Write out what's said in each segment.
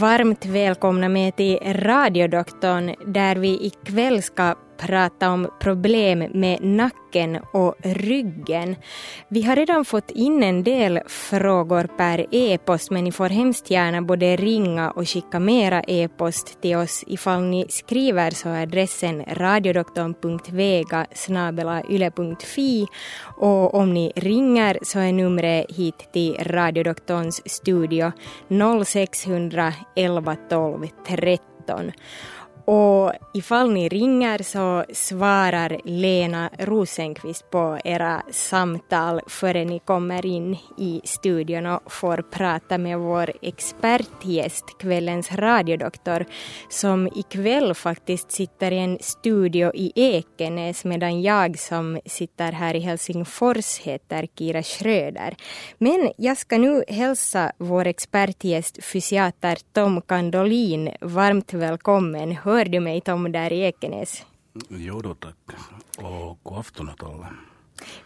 Varmt välkomna med till Radiodoktorn där vi ikväll ska prata om problem med nacken och ryggen. Vi har redan fått in en del frågor per e-post men ni får hemskt gärna både ringa och skicka mera e-post till oss. Ifall ni skriver så är adressen radiodoktorn.vega yle.fi och om ni ringer så är numret hit till Radiodoktorns studio 0600 0611 12 13. Och ifall ni ringer så svarar Lena Rosenqvist på era samtal före ni kommer in i studion och får prata med vår expertgäst, kvällens radiodoktor, som ikväll faktiskt sitter i en studio i Ekenäs medan jag som sitter här i Helsingfors heter Kira Schröder. Men jag ska nu hälsa vår expertgäst fysiater Tom Kandolin varmt välkommen. Hör du mig Tom där i Ekenäs? Jo då tack. Och god afton åt alla.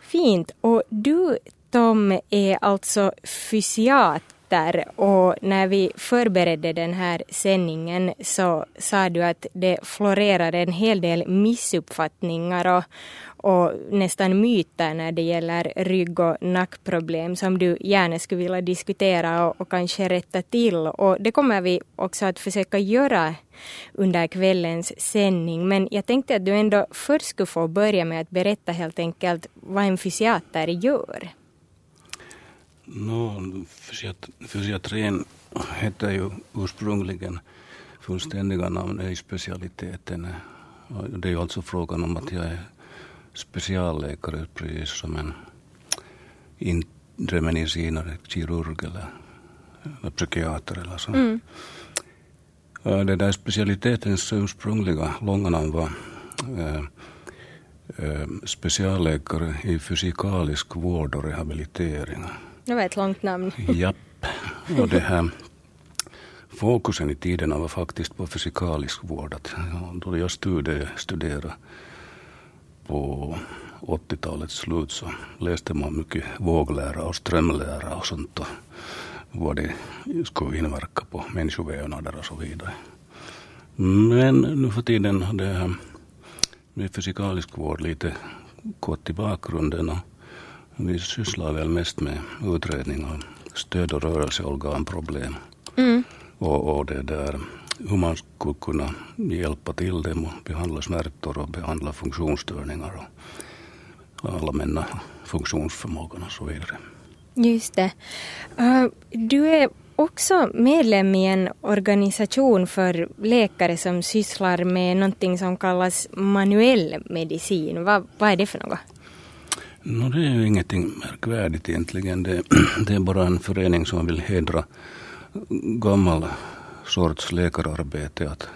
Fint. Och du Tom är alltså fysiater och när vi förberedde den här sändningen så sa du att det florerar en hel del missuppfattningar och, och nästan myter när det gäller rygg och nackproblem som du gärna skulle vilja diskutera och, och kanske rätta till. Och det kommer vi också att försöka göra under kvällens sändning. Men jag tänkte att du ändå först skulle få börja med att berätta helt enkelt vad en fysiater gör. No, fysiatrin heter ju ursprungligen fullständiga namn är specialiteten. Det är ju alltså frågan om att jag är specialläkare precis som en inre medicinare, kirurg eller, eller psykiater eller så. Mm. Det där specialitetens ursprungliga långa namn var äh, äh, specialläkare i fysikalisk vård och rehabilitering. Det var ett långt namn. Japp. Och det här fokusen i tiderna var faktiskt på fysikalisk vård. Att, då jag studerade på 80-talets slut så läste man mycket våglära och strömlära och sånt. Och vad det skulle inverka på människovävnader och så vidare. Men nu för tiden har det här med fysikalisk vård lite gått i bakgrunden och vi sysslar väl mest med utredning av stöd och rörelseorganproblem. Mm. Och, och det där hur man skulle kunna hjälpa till dem och behandla smärtor och behandla funktionsstörningar och allmänna funktionsförmågan och så vidare. Just det. Uh, du är också medlem i en organisation för läkare som sysslar med någonting som kallas manuell medicin. Vad, vad är det för något? No, det är ju ingenting märkvärdigt egentligen. Det, det är bara en förening som vill hedra gammal sorts läkararbete. Att,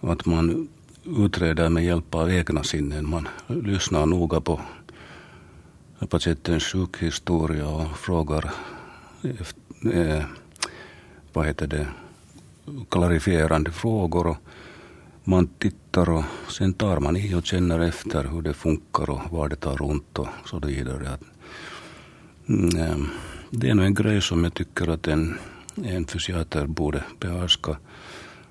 att man utreder med hjälp av egna sinnen. Man lyssnar noga på patientens sjukhistoria och frågar eh, vad heter det, klarifierande frågor. Och man tittar och sen tar man i och känner efter hur det funkar och var det tar ont och så vidare. Att, mm, eh, det är nog en grej som jag tycker att en, en fysiater borde behärska.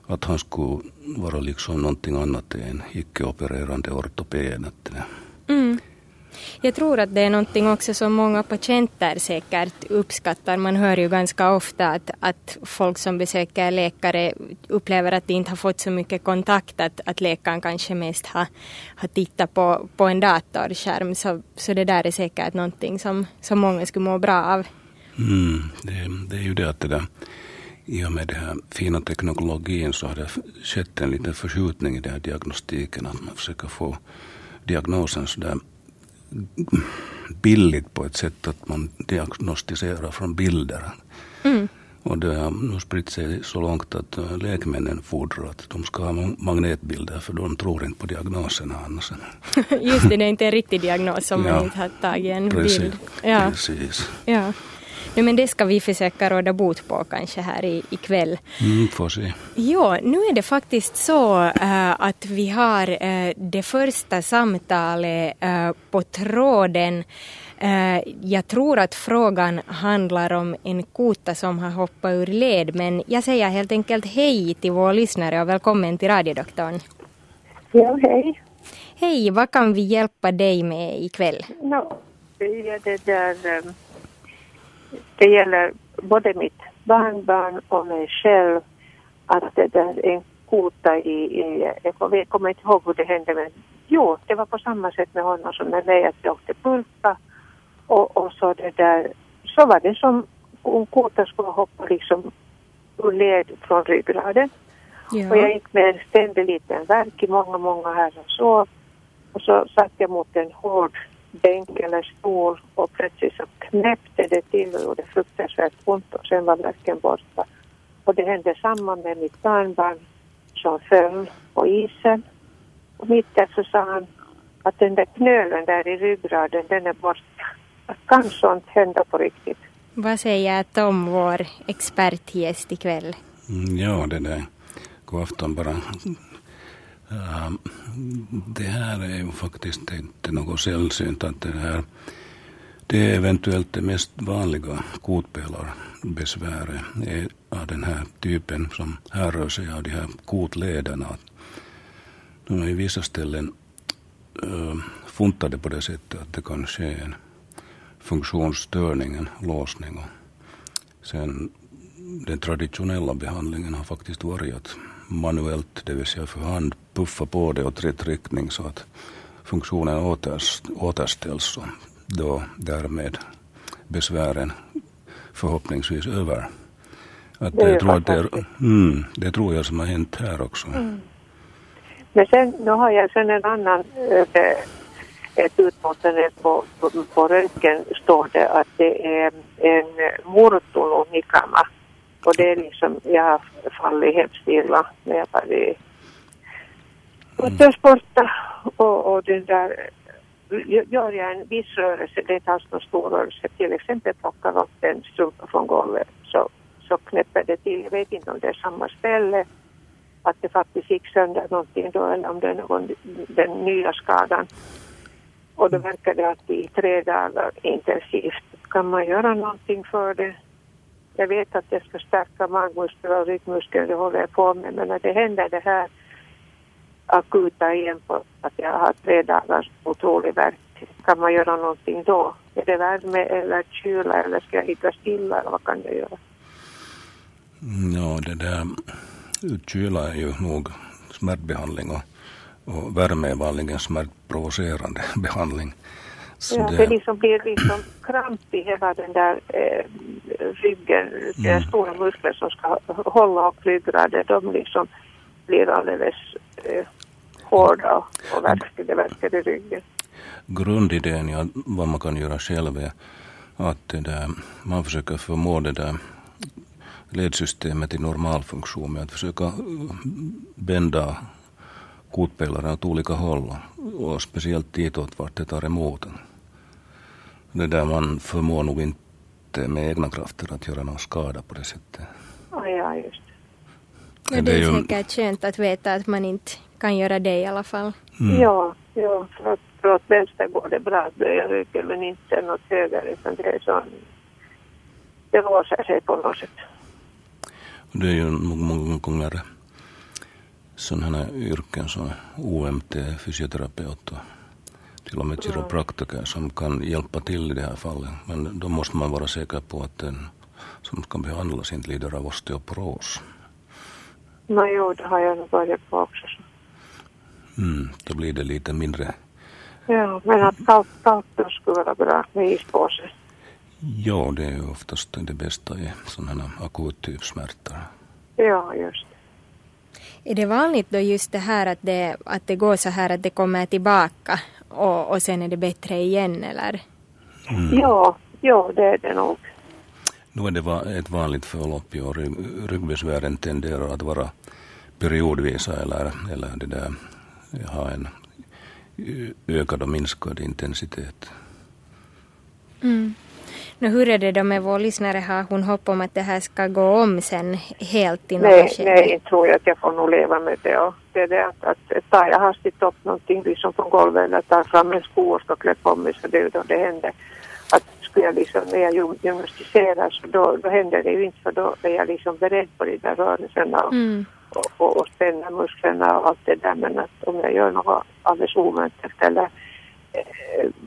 Att han skulle vara liksom någonting annat än icke-opererande ortoped. Mm. Jag tror att det är någonting också som många patienter säkert uppskattar. Man hör ju ganska ofta att, att folk som besöker läkare upplever att de inte har fått så mycket kontakt, att, att läkaren kanske mest har, har tittat på, på en datorskärm. Så, så det där är säkert någonting som, som många skulle må bra av. Mm, det, det är ju det att det där i och med den här fina teknologin så har det skett en liten förskjutning i den här diagnostiken. Att man försöker få diagnosen sådär billigt på ett sätt att man diagnostiserar från bilder. Mm. Och det har nu spritt sig så långt att äh, läkemedlen fordrar att de ska ha magnetbilder för de tror inte på diagnoserna annars. Just det, det är inte en riktig diagnos om ja, man inte har tagit en precis, bild. Ja. Precis. Ja. Nej, men det ska vi försöka råda bot på kanske här i, ikväll. Mm, får se. Jo, nu är det faktiskt så äh, att vi har äh, det första samtalet äh, på tråden. Jag tror att frågan handlar om en kota som har hoppat ur led, men jag säger helt enkelt hej till vår lyssnare och välkommen till radiodoktorn. Ja, hej. Hej, vad kan vi hjälpa dig med ikväll? No, det, är det, där, ehm, det gäller både mitt barnbarn och mig själv att det där en kota i, i jag kommer inte ihåg hur det hände men jo, det var på samma sätt med honom som med mig att jag åkte pulka och, och så det där, så var det som om kotan skulle hoppa liksom ur led från ryggraden. Ja. Och jag gick med en ständig liten verk i många, många här och sov. Och så satt jag mot en hård bänk eller stol och plötsligt så knäppte det till och gjorde fruktansvärt ont och sen var verken borta. Och det hände samma med mitt barnbarn som föll på isen. Och mitt där så sa han att den där knölen där i ryggraden den är borta. Att kan sånt hända på riktigt? Vad säger Tom, vår expertgäst ikväll? Mm, ja, det där. God afton bara. Ähm, det här är ju faktiskt inte något sällsynt att det här det är eventuellt det mest vanliga kotpelarbesväret av den här typen som härrör sig av de här kotlederna. De är i vissa ställen äh, funtade på det sättet att det kan ske en funktionsstörning, en låsning. Och sen den traditionella behandlingen har faktiskt varit att manuellt, det vill säga för hand, puffa på det åt rätt riktning så att funktionen återställs och då därmed besvären förhoppningsvis över. Att det, jag tror det, är, mm, det tror jag som har hänt här också. Mm. Men sen, nu har jag sen en annan äh, ett utlåtande på, på, på röntgen står det att det är en murtulumikama. Och det är liksom, jag har fallit hemskt illa när jag varit motorsporta och, och den där gör jag en viss rörelse, det är alls någon stor rörelse, till exempel plockar upp en strumpa från golvet så, så knäpper det till. Jag vet inte om det är samma ställe, att det faktiskt gick sönder någonting då eller om det är någon, den nya skadan. Och då verkar det att i tre dagar intensivt kan man göra någonting för det. Jag vet att jag ska stärka magmuskler och ryggmuskler, det håller jag på med, men när det händer det här akuta igen på att jag har tre dagars otrolig värk, kan man göra någonting då? Är det värme eller kyla eller ska jag hitta stilla eller vad kan jag göra? Mm, ja, det där kyla är ju nog smärtbehandling och och värme är vanligen smärtprovocerande behandling. Så ja, det, det liksom blir liksom kramp i hela den där eh, ryggen, mm. den stora muskler som ska hålla upp ryggraden, de liksom blir alldeles eh, hårda och verkar, det i ryggen. Grundidén i vad man kan göra själv är att det där, man försöker förmå det där ledsystemet i normalfunktion med att försöka bända kotpelaren åt olika håll och speciellt ditåt vart det tar emot. Det där man förmår nog inte med egna krafter att göra någon skada på det sättet. ja, just det. Ja, det är, ju... säkert skönt att veta att man inte kan göra det i alla fall. Mm. Ja, ja för, att, för att vänster går det bra att böja ryggen men inte något höger utan det är så det låser sig på något sätt. Det är ju många gånger sådana yrken som OMT, fysioterapeut och till och med kiropraktiker som kan hjälpa till i det här fallet. Men då måste man vara säker på att den som ska behandlas inte lider av osteoporos. No, jo, det har jag börjat på också. Mm, då blir det lite mindre. Ja, men att kallt, kallt skulle vara bra med ispåse. Ja, det är ju oftast det bästa i sådana akut typ smärtor. Ja, just är det vanligt då just det här att det, att det går så här att det kommer tillbaka och, och sen är det bättre igen eller? Mm. Ja, ja det är det nog. Nu är det ett vanligt förlopp och ryggbesvären tenderar att vara periodvisa eller, eller det där, ha en ökad och minskad intensitet. Mm. No, hur är det då med vår lyssnare? Har hon hopp om att det här ska gå om sen helt i Nej, nej, inte tror jag att jag får nog leva med det. Och det är det att, att tar jag hastigt upp någonting liksom från golvet eller tar fram en sko och ska klä på mig så det är då det händer. att skulle jag liksom, när jag gymnastiserar så då, då händer det ju inte för då är jag liksom beredd på de där rörelserna och, Mm. och, och, och spänna musklerna och allt det där men att om jag gör något alldeles oväntat eller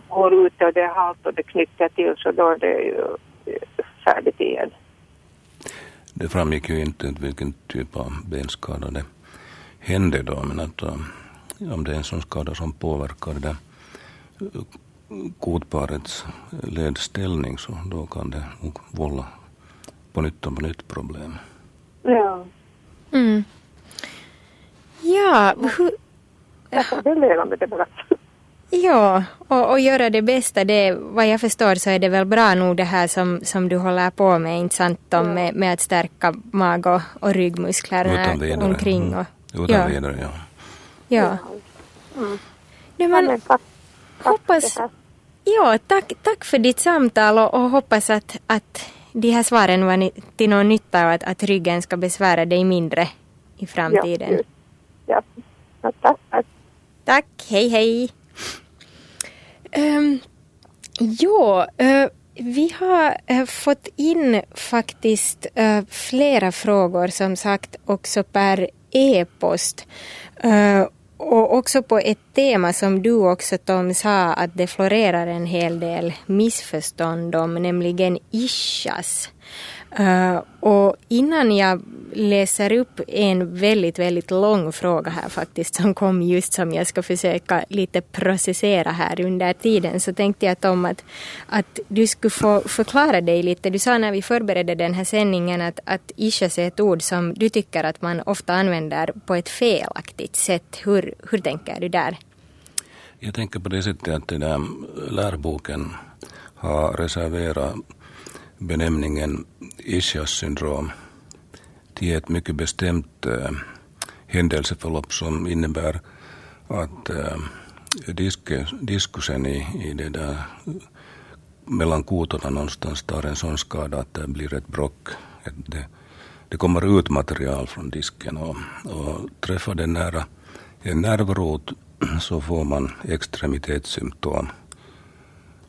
går ut och det är halt och det knycker till så då är det ju eh, färdigt igen. Det framgick ju inte vilken typ av benskada det hände då, men att um, om det är en sån skada som påverkar det uh, kotparets ledställning så då kan det nog vålla på nytt och på nytt problem. Ja, Mm. Ja, hur, jag får väl leva med det bara. Ja och, och göra det bästa. Det, vad jag förstår så är det väl bra nog det här som, som du håller på med, inte sant Tom, med, med att stärka mag och, och ryggmusklerna omkring. Och, Mm. Utan ja, vidare, ja. ja. Mm. Nej, Ja, men, tack. tack hoppas, ja, tack, tack för ditt samtal och, och hoppas att, att de här svaren var ni, till någon nytta och att, att ryggen ska besvära dig mindre i framtiden. Ja, ja. ja tack. tack. Tack, hej hej. Um, ja, uh, vi har uh, fått in faktiskt uh, flera frågor som sagt också per e-post. Och också på ett tema som du också Tom sa att det florerar en hel del missförstånd om, nämligen ishas. Uh, och innan jag läser upp en väldigt, väldigt lång fråga här faktiskt som kom just som jag ska försöka lite processera här under tiden så tänkte jag Tom att, att du skulle få förklara dig lite. Du sa när vi förberedde den här sändningen att, att ishas är ett ord som du tycker att man ofta använder på ett felaktigt sätt. Hur, hur tänker du där? Jag tänker på det sättet att den där lärboken har reserverat benämningen Ischias syndrom till ett mycket bestämt äh, händelseförlopp som innebär att äh, diske, diskusen i, i det där mellan kotorna någonstans tar en sån skada att det blir ett brock. Ett, det, det kommer ut material från disken och, och träffar den nära en nervrot så får man extremitetssymptom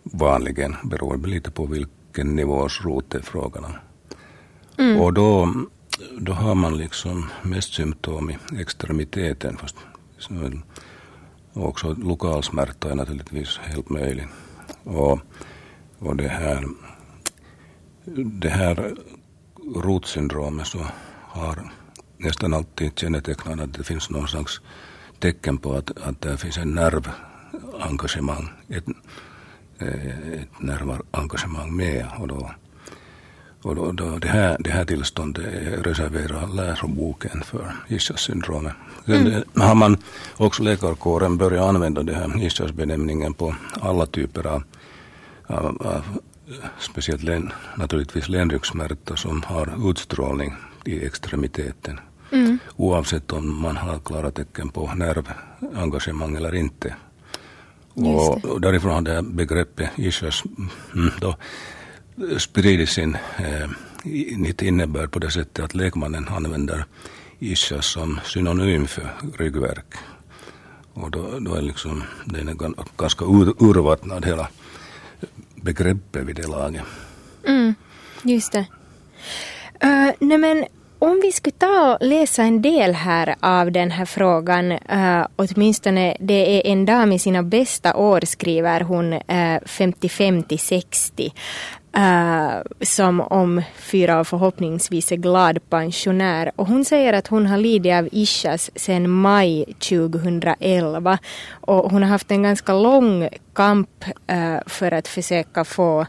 vanligen beroende lite på vilken nivås rot det är frågan om. Mm. Och då, då har man liksom mest symptom i extremiteten. Fast, och också lokal smärta är naturligtvis helt möjlig. Och, och det här, det här rotsyndromet så har nästan alltid kännetecknat att det finns någon slags tecken på att, att det finns en nervengagemang, ett, eh, ett nervengagemang med. Och då, och då, då det, här, det här tillståndet reserverar läroboken för Ishas-syndromet. Sen mm. har man också läkarkåren börjat använda det här Ishas-benämningen på alla typer av, av, av speciellt län, naturligtvis ländryggsmärta som har utstrålning i extremiteten. Mm. Oavsett om man har klara tecken på nervengagemang eller inte. Och, därifrån har det här begreppet Ishas mm, då spridit sin eh, innebörd på det sättet att lekmannen använder ischias som synonym för ryggverk. Och då, då är liksom, den är ganska ur, urvattnad hela begreppet vid det laget. Mm, just det. Uh, nej men om vi skulle ta och läsa en del här av den här frågan, uh, åtminstone det är en dam i sina bästa år skriver hon eh, uh, 55 till 60. Uh, som om fyra och förhoppningsvis är glad pensionär. Och hon säger att hon har lidit av ischias sedan maj 2011. Och hon har haft en ganska lång kamp uh, för att försöka få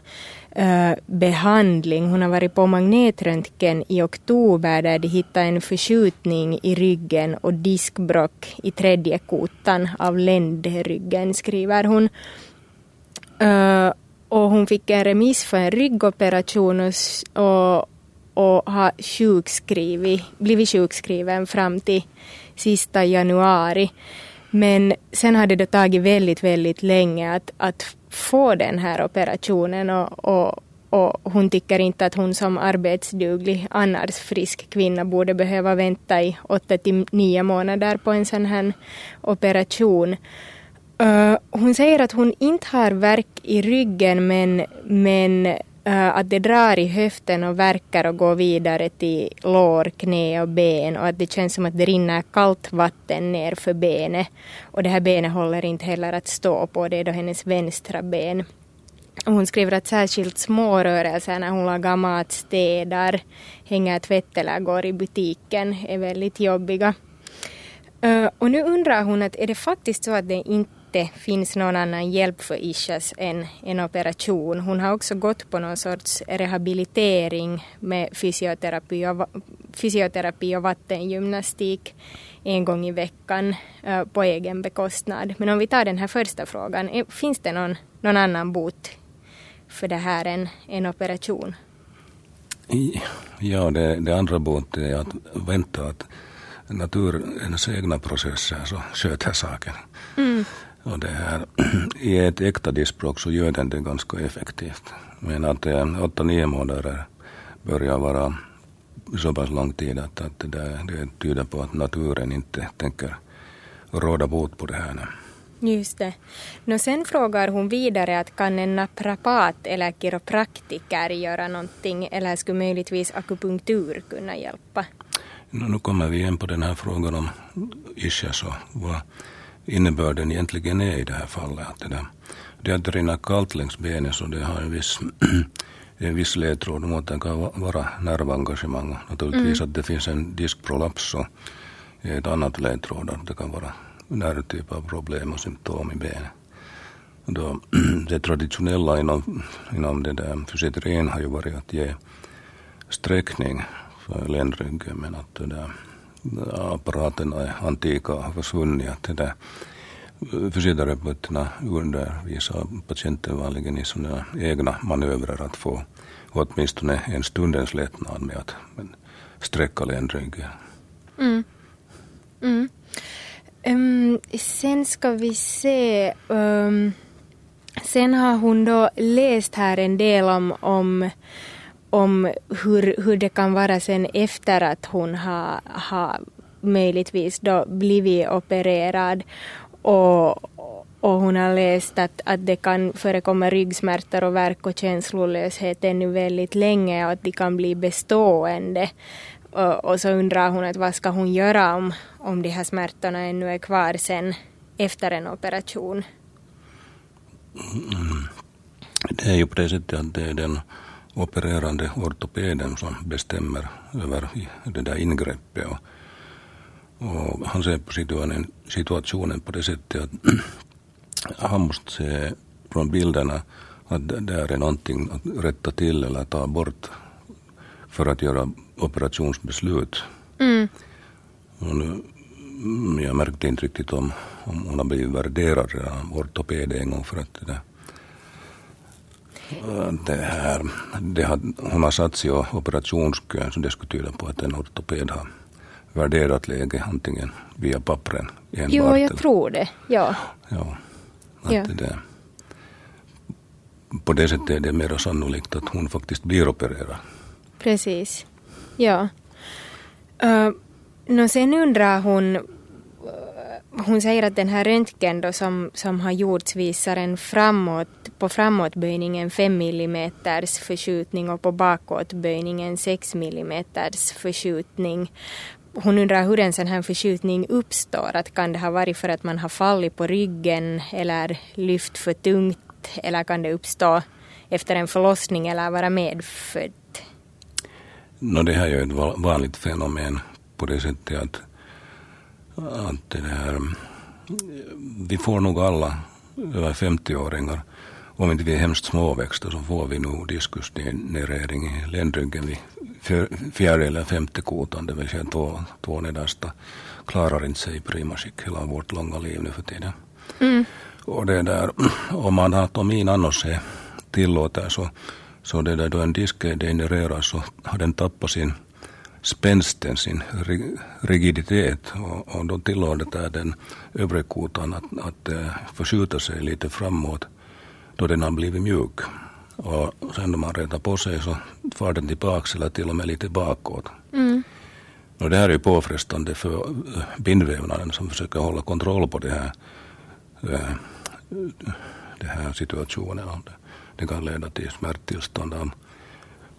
Uh, behandling. Hon har varit på magnetröntgen i oktober där de hittade en förskjutning i ryggen och diskbrock i tredje kotan av ländryggen, skriver hon. Uh, och hon fick en remiss för en ryggoperation och, och, och har sjukskrivit, blivit sjukskriven fram till sista januari. Men sen har det tagit väldigt, väldigt länge att, att få den här operationen och, och, och hon tycker inte att hon som arbetsduglig, annars frisk kvinna borde behöva vänta i åtta till nio månader på en sån här operation. Uh, hon säger att hon inte har värk i ryggen men, men uh, att det drar i höften och verkar och går vidare till lår, knä och ben och att det känns som att det rinner kallt vatten ner för benet. Och det här benet håller inte heller att stå på, det är då hennes vänstra ben. Och hon skriver att särskilt små rörelser när hon lagar mat, städar, hänger tvätt eller går i butiken är väldigt jobbiga. Uh, och nu undrar hon att är det faktiskt så att det inte finns någon annan hjälp för Ishas än en operation. Hon har också gått på någon sorts rehabilitering med fysioterapi och, fysioterapi och vattengymnastik en gång i veckan uh, på egen bekostnad. Men om vi tar den här första frågan, finns det någon, någon annan bot för det här än en operation? Ja, det, det andra botet är att vänta att naturens egna processer så sköter saken. Mm. Och det här, I ett äkta diskbråck så gör den det ganska effektivt. Men att åtta, nio månader börjar vara så pass lång tid att, att det, där, det tyder på att naturen inte tänker råda bot på det här. Just det. Nå, sen frågar hon vidare att kan en naprapat eller kiropraktiker göra någonting eller skulle möjligtvis akupunktur kunna hjälpa? No, nu kommer vi igen på den här frågan om ischias och vad innebörden egentligen är i det här fallet. Att det, där, det att det rinner kallt längs benet så det har en viss, en viss ledtråd om att det kan vara nervengagemang. Naturligtvis mm. att det finns en diskprolaps är ett annat ledtråd att det kan vara den typ av problem och symptom i benet. Då, det traditionella inom, inom det där fysiotrin har ju varit att ge sträckning för ländryggen men att det där, apparaterna är antika och har försvunnit. Att det där, eh, fysioterapeuterna undervisar patienten vanligen i sådana egna manövrer att få åtminstone en stundens lättnad med att sträcka ländryggen. Mm. Mm. Um, sen ska vi se. Um, sen har hon då läst här en del om, om, om hur, hur det kan vara sen efter att hon har, har möjligtvis då blivit opererad. Och, och hon har läst att, att det kan förekomma ryggsmärtor och värk och känslolöshet ännu väldigt länge och att de kan bli bestående. Och, och, så undrar hon att vad ska hon göra om, om de här smärtorna ännu är kvar sen efter en operation. Mm. Det är ju på det sättet att det är den opererande ortopeden som bestämmer över det där ingreppet. Och, och han ser på situationen, situationen på det sättet att han måste se från bilderna att det är någonting att rätta till eller ta bort för att göra operationsbeslut. Mm. Nu, mm, jag märkte inte riktigt om, om hon har blivit värderad av ortoped en gång för att det där det här, det har, hon har satt sig i operationskön så det skulle tyda på att en ortoped har värderat läge antingen via pappren enbart. Jo, jag tror det. Ja. ja, att ja. Det på det sättet är det mer sannolikt att hon faktiskt blir opererad. Precis. Ja. Uh, no, sen undrar hon hon säger att den här röntgen då som, som har gjorts visar en framåt, på framåtböjningen 5 mm förskjutning och på bakåtböjningen 6 mm förskjutning. Hon undrar hur en sån här förskjutning uppstår. Att kan det ha varit för att man har fallit på ryggen eller lyft för tungt eller kan det uppstå efter en förlossning eller vara medfödd? No, det här är ju ett vanligt fenomen på det sättet att, att det här, vi får nog alla över 50-åringar, om inte vi är hemskt småväxta så får vi nog diskusnerering i ländryggen vid fjärde eller femte kotan, det vill säga två, två nedersta, klarar inte sig i prima skick hela vårt långa liv nu för tiden. Mm. Och det där, om anatomin annars är tillåter så så det där då en disk degenereras så har den tappat sin spänsten, sin rigiditet och, och då tillåter den övre kotan att, att uh, förskjuta sig lite framåt då den har blivit mjuk. Och sen när man rätar på sig så far den tillbaks eller till och med lite bakåt. Mm. Och det här är ju påfrestande för bindvävnaden som försöker hålla kontroll på det här eh, det här situationen. Det, kan leda till smärttillstånd av,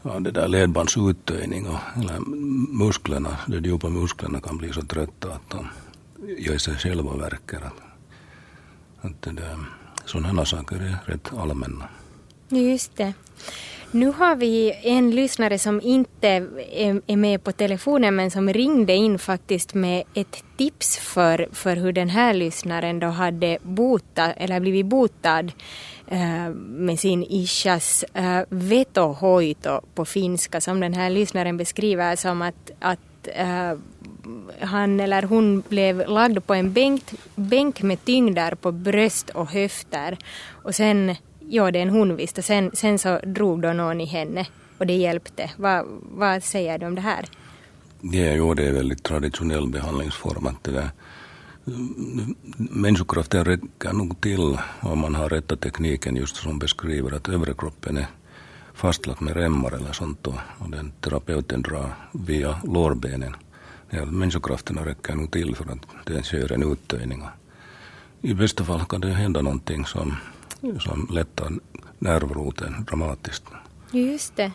av det där ledbandsuttöjning och eller musklerna, de djupa musklerna kan bli så trötta att de gör sig själva verkar. Att, att det där, sådana saker är rätt allmänna. Just det. Nu har vi en lyssnare som inte är med på telefonen men som ringde in faktiskt med ett tips för, för hur den här lyssnaren då hade botat, eller blivit botad eh, med sin ishas eh, vetohoito på finska som den här lyssnaren beskriver som att, att äh, han eller hon blev lagd på en bänk, bänk med tyngder på bröst och höfter och sen ja, det är en hon visst. Och sen, sen så drog då någon i henne och det hjälpte. Va, vad säger du om det här? Ja, jo, det är väldigt traditionell behandlingsform. Att det där, mm, människokraften räcker nog till om man har rätta tekniken just som beskriver att övre kroppen är fastlagt med remmar eller sånt och, och den terapeuten drar via lårbenen. Ja, människokrafterna räcker nog till för att den kör en uttöjning. I bästa fall kan det hända någonting som som lättar nervroten dramatiskt. Just det.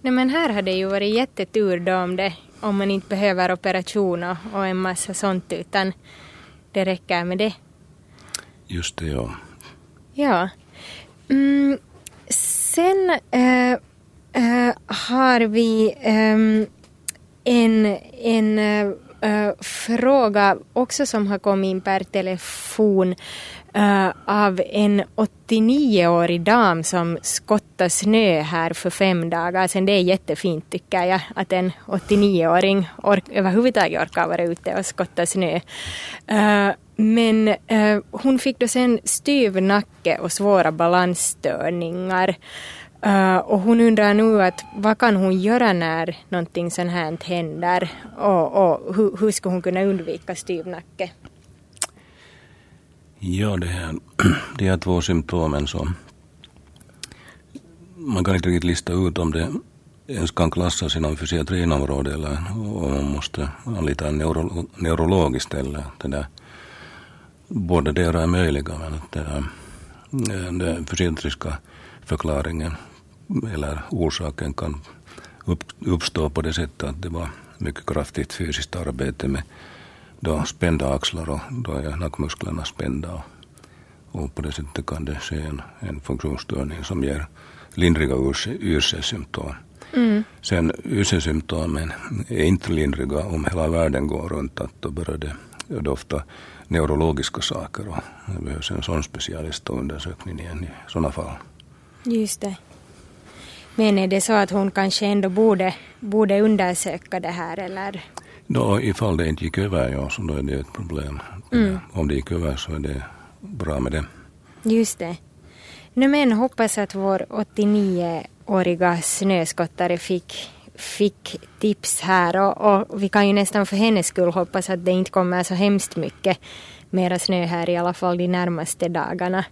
Nej, men här har det ju varit jättetur då om, det, om man inte behöver operation och, och en massa sånt utan det räcker med det. Just det, ja. Ja. Mm, sen äh, äh, har vi ähm, en, en eh, Eh, fråga också som har kommit in per telefon uh, av en 89-årig dam som skottade snö här för fem dagar sedan. Det är jättefint tycker jag att en 89-åring ork överhuvudtaget orkar vara ute och skotta snö. Uh, men uh, hon fick då sen styv nacke och svåra balansstörningar. Uh, och hon undrar nu att vad kan hon göra när någonting sånt här händer och, och hur, hur ska hon kunna undvika styvnacke? Ja, det här, de här två symptomen som man kan inte riktigt lista ut om det ens kan klassas inom fysiatrinområdet eller om man måste anlita en neuro, neurolog istället. Det där, båda delar är möjliga men att det där, eh, den fysiatriska förklaringen eller orsaken kan uppstå på det sättet att det var mycket kraftigt fysiskt arbete med då spända axlar och då är nackmusklerna spända. Och, och på det sättet kan det ske en, en funktionsstörning som ger lindriga YC-symptom. Mm. Sen YC-symptomen är inte lindriga om hela världen går runt att då börjar det, det ofta neurologiska saker och det behövs en sån specialistundersökning igen i sådana fall. Just det. Men är det så att hon kanske ändå borde, borde undersöka det här eller? Då, ifall det inte gick över, ja, så då är det ett problem. Mm. Om det gick över så är det bra med det. Just det. Nu men hoppas att vår 89-åriga snöskottare fick, fick tips här och, och, vi kan ju nästan för hennes skull hoppas att det inte kommer så hemskt mycket mera snö här i alla fall de närmaste dagarna.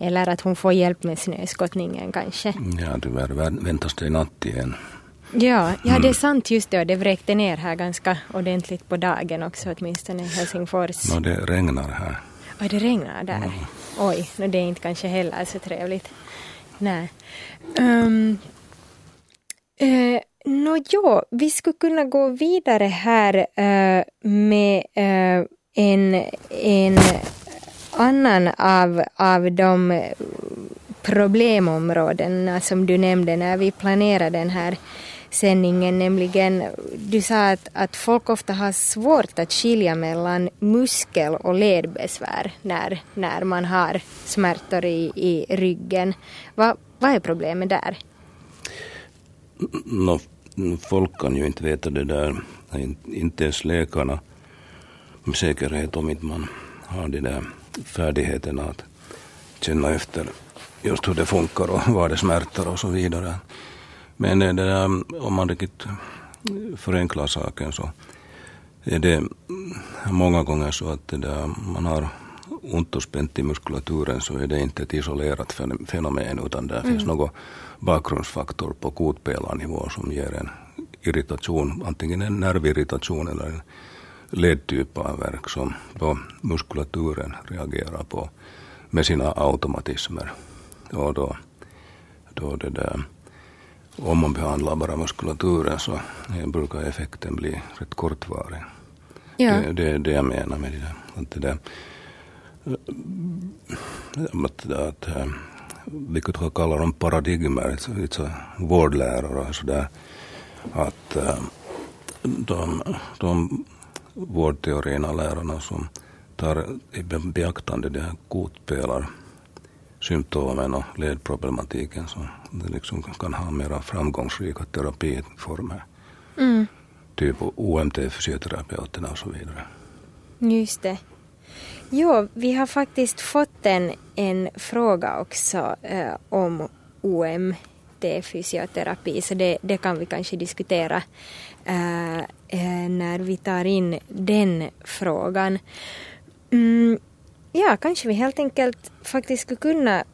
Eller att hon får hjälp med snöskottningen kanske. Ja, tyvärr väntas det i natt igen. Ja, ja det är sant just det. Det vräkte ner här ganska ordentligt på dagen också, åtminstone i Helsingfors. No, det regnar här. Oj, det regnar där. Mm. Oj, no, det är inte kanske heller så trevligt. Nej. Um, uh, Nå no, ja, vi skulle kunna gå vidare här uh, med uh, en, en annan av, av de problemområdena eh, som du nämnde när vi planerade den här sändningen, nämligen du sa att, att folk ofta har svårt att skilja mellan muskel och ledbesvär när, när man har smärtor i, i ryggen. Va, vad är problemet där? No, folk kan ju inte veta det där, inte ens läkarna med säkerhet om inte man har det där färdigheterna att känna efter just hur det funkar och var det smärtar och så vidare. Men det där, om man riktigt förenklar saken så är det många gånger så att där, man har ont och spänt i muskulaturen så är det inte ett isolerat fenomen utan det mm. finns någon bakgrundsfaktor på kotpelarnivå som ger en irritation, antingen en nervirritation eller en ledtyp av verk som då muskulaturen reagerar på. med sina automatismer. Och då, då det där, om man behandlar bara muskulaturen så brukar effekten bli rätt kortvarig. Ja. Det, det är det jag menar med det där. Att det där att, att, vi kunde kalla dem paradigmer, vårdlärare och sådär. Att de, de vårdteorierna lärarna som tar i beaktande de här kotpelarsymptomen och ledproblematiken så det liksom kan ha mera framgångsrika terapiformer. Mm. Typ OMT-fysioterapeuterna och så vidare. Just det. Jo, vi har faktiskt fått en, en fråga också eh, om OMT-fysioterapi, så det, det kan vi kanske diskutera Eh, eh, när vi tar in den frågan. Mm, ja, kanske vi helt enkelt faktiskt skulle kunna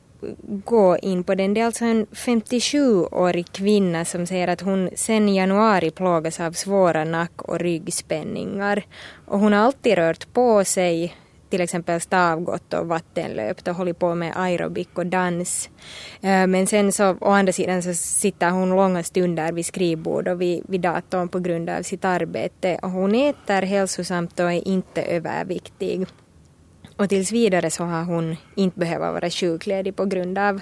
gå in på den. Det är alltså en 57-årig kvinna som säger att hon sedan januari plågas av svåra nack och ryggspänningar. Och hon har alltid rört på sig, till exempel stavgott och vattenlöpt och hållit på med aerobik och dans. Eh, men sen så å andra sidan så sitter hon långa stunder vid skrivbord och vid, vid datorn på grund av sitt arbete. Och hon äter hälsosamt och är inte överviktig. Och tills vidare så har hon inte behövt vara sjukledig på grund av,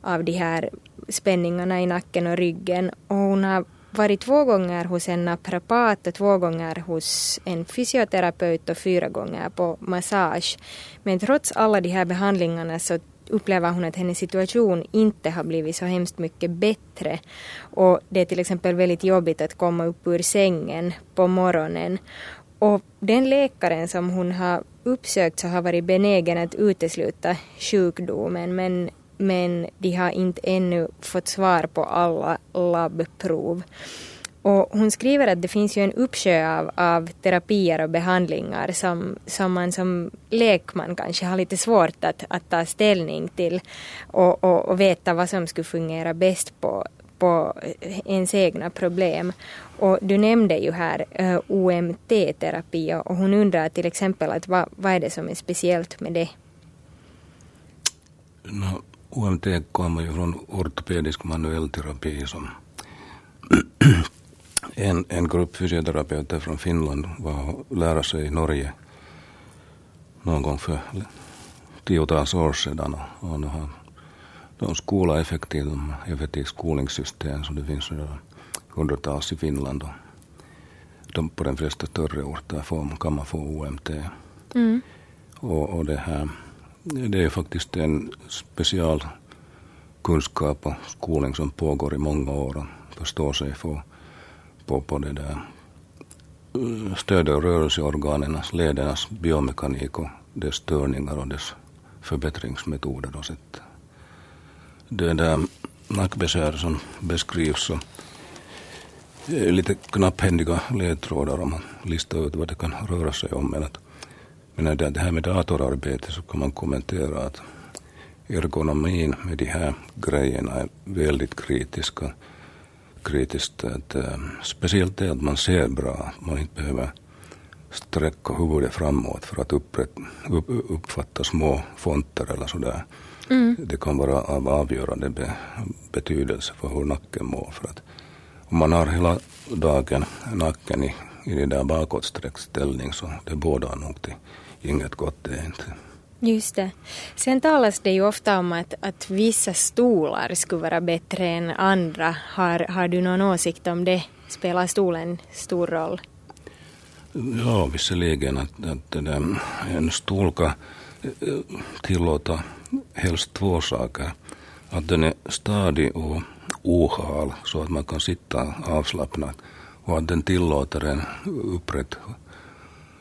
av de här spänningarna i nacken och ryggen. Och hon har varit två gånger hos en naprapat och två gånger hos en fysioterapeut och fyra gånger på massage. Men trots alla de här behandlingarna så upplever hon att hennes situation inte har blivit så hemskt mycket bättre. Och det är till exempel väldigt jobbigt att komma upp ur sängen på morgonen. Och den läkaren som hon har uppsökt så har varit benägen att utesluta sjukdomen men, men de har inte ännu fått svar på alla labbprov. Och hon skriver att det finns ju en uppsjö av, av terapier och behandlingar som, som man som lekman kanske har lite svårt att, att ta ställning till och, och, och veta vad som skulle fungera bäst på, på ens egna problem. Och du nämnde ju här eh, uh, OMT-terapi och hon undrar till exempel att vad, vad är det som är speciellt med det? No, OMT kommer ju från ortopedisk manuell terapi som en, en grupp fysioterapeuter från Finland var att lära sig i Norge någon gång för tiotals år sedan. Och, och de har de skolat effektivt, de effektivt skolningssystem som det finns redan hundratals i Finland. Och de, på de flesta större orter får, kan man få OMT. Mm. Och, och det här det är faktiskt en special kunskap och skolning som pågår i många år och förstår sig få på, på det där eh, stöd och rörelseorganernas, ledernas biomekanik och dess störningar och dess förbättringsmetoder och sätt. Det där nackbesvär som beskrivs så lite knapphändiga ledtrådar om man listar ut vad det kan röra sig om. Men, att, men det här med datorarbete så kan man kommentera att ergonomin med de här grejerna är väldigt kritiska. kritiskt. Att, äh, speciellt det att man ser bra, man inte behöver sträcka huvudet framåt för att upprätt, upp, uppfatta små fonter eller sådär. Mm. Det kan vara av avgörande be, betydelse för hur nacken mår. För att om man har hela dagen nacken i, i det där bakåtsträckt ställning så det bådar nog till inget gott det är inte. Just det. Sen talas det ju ofta om att, att vissa stolar skulle vara bättre än andra. Har, har du någon åsikt om det? Spelar stolen stor roll? Ja, visserligen att, att en stol kan eh, tillåta helst två saker. Att den är stadig och ohal så att man kan sitta avslappnat och att den tillåter en upprätt,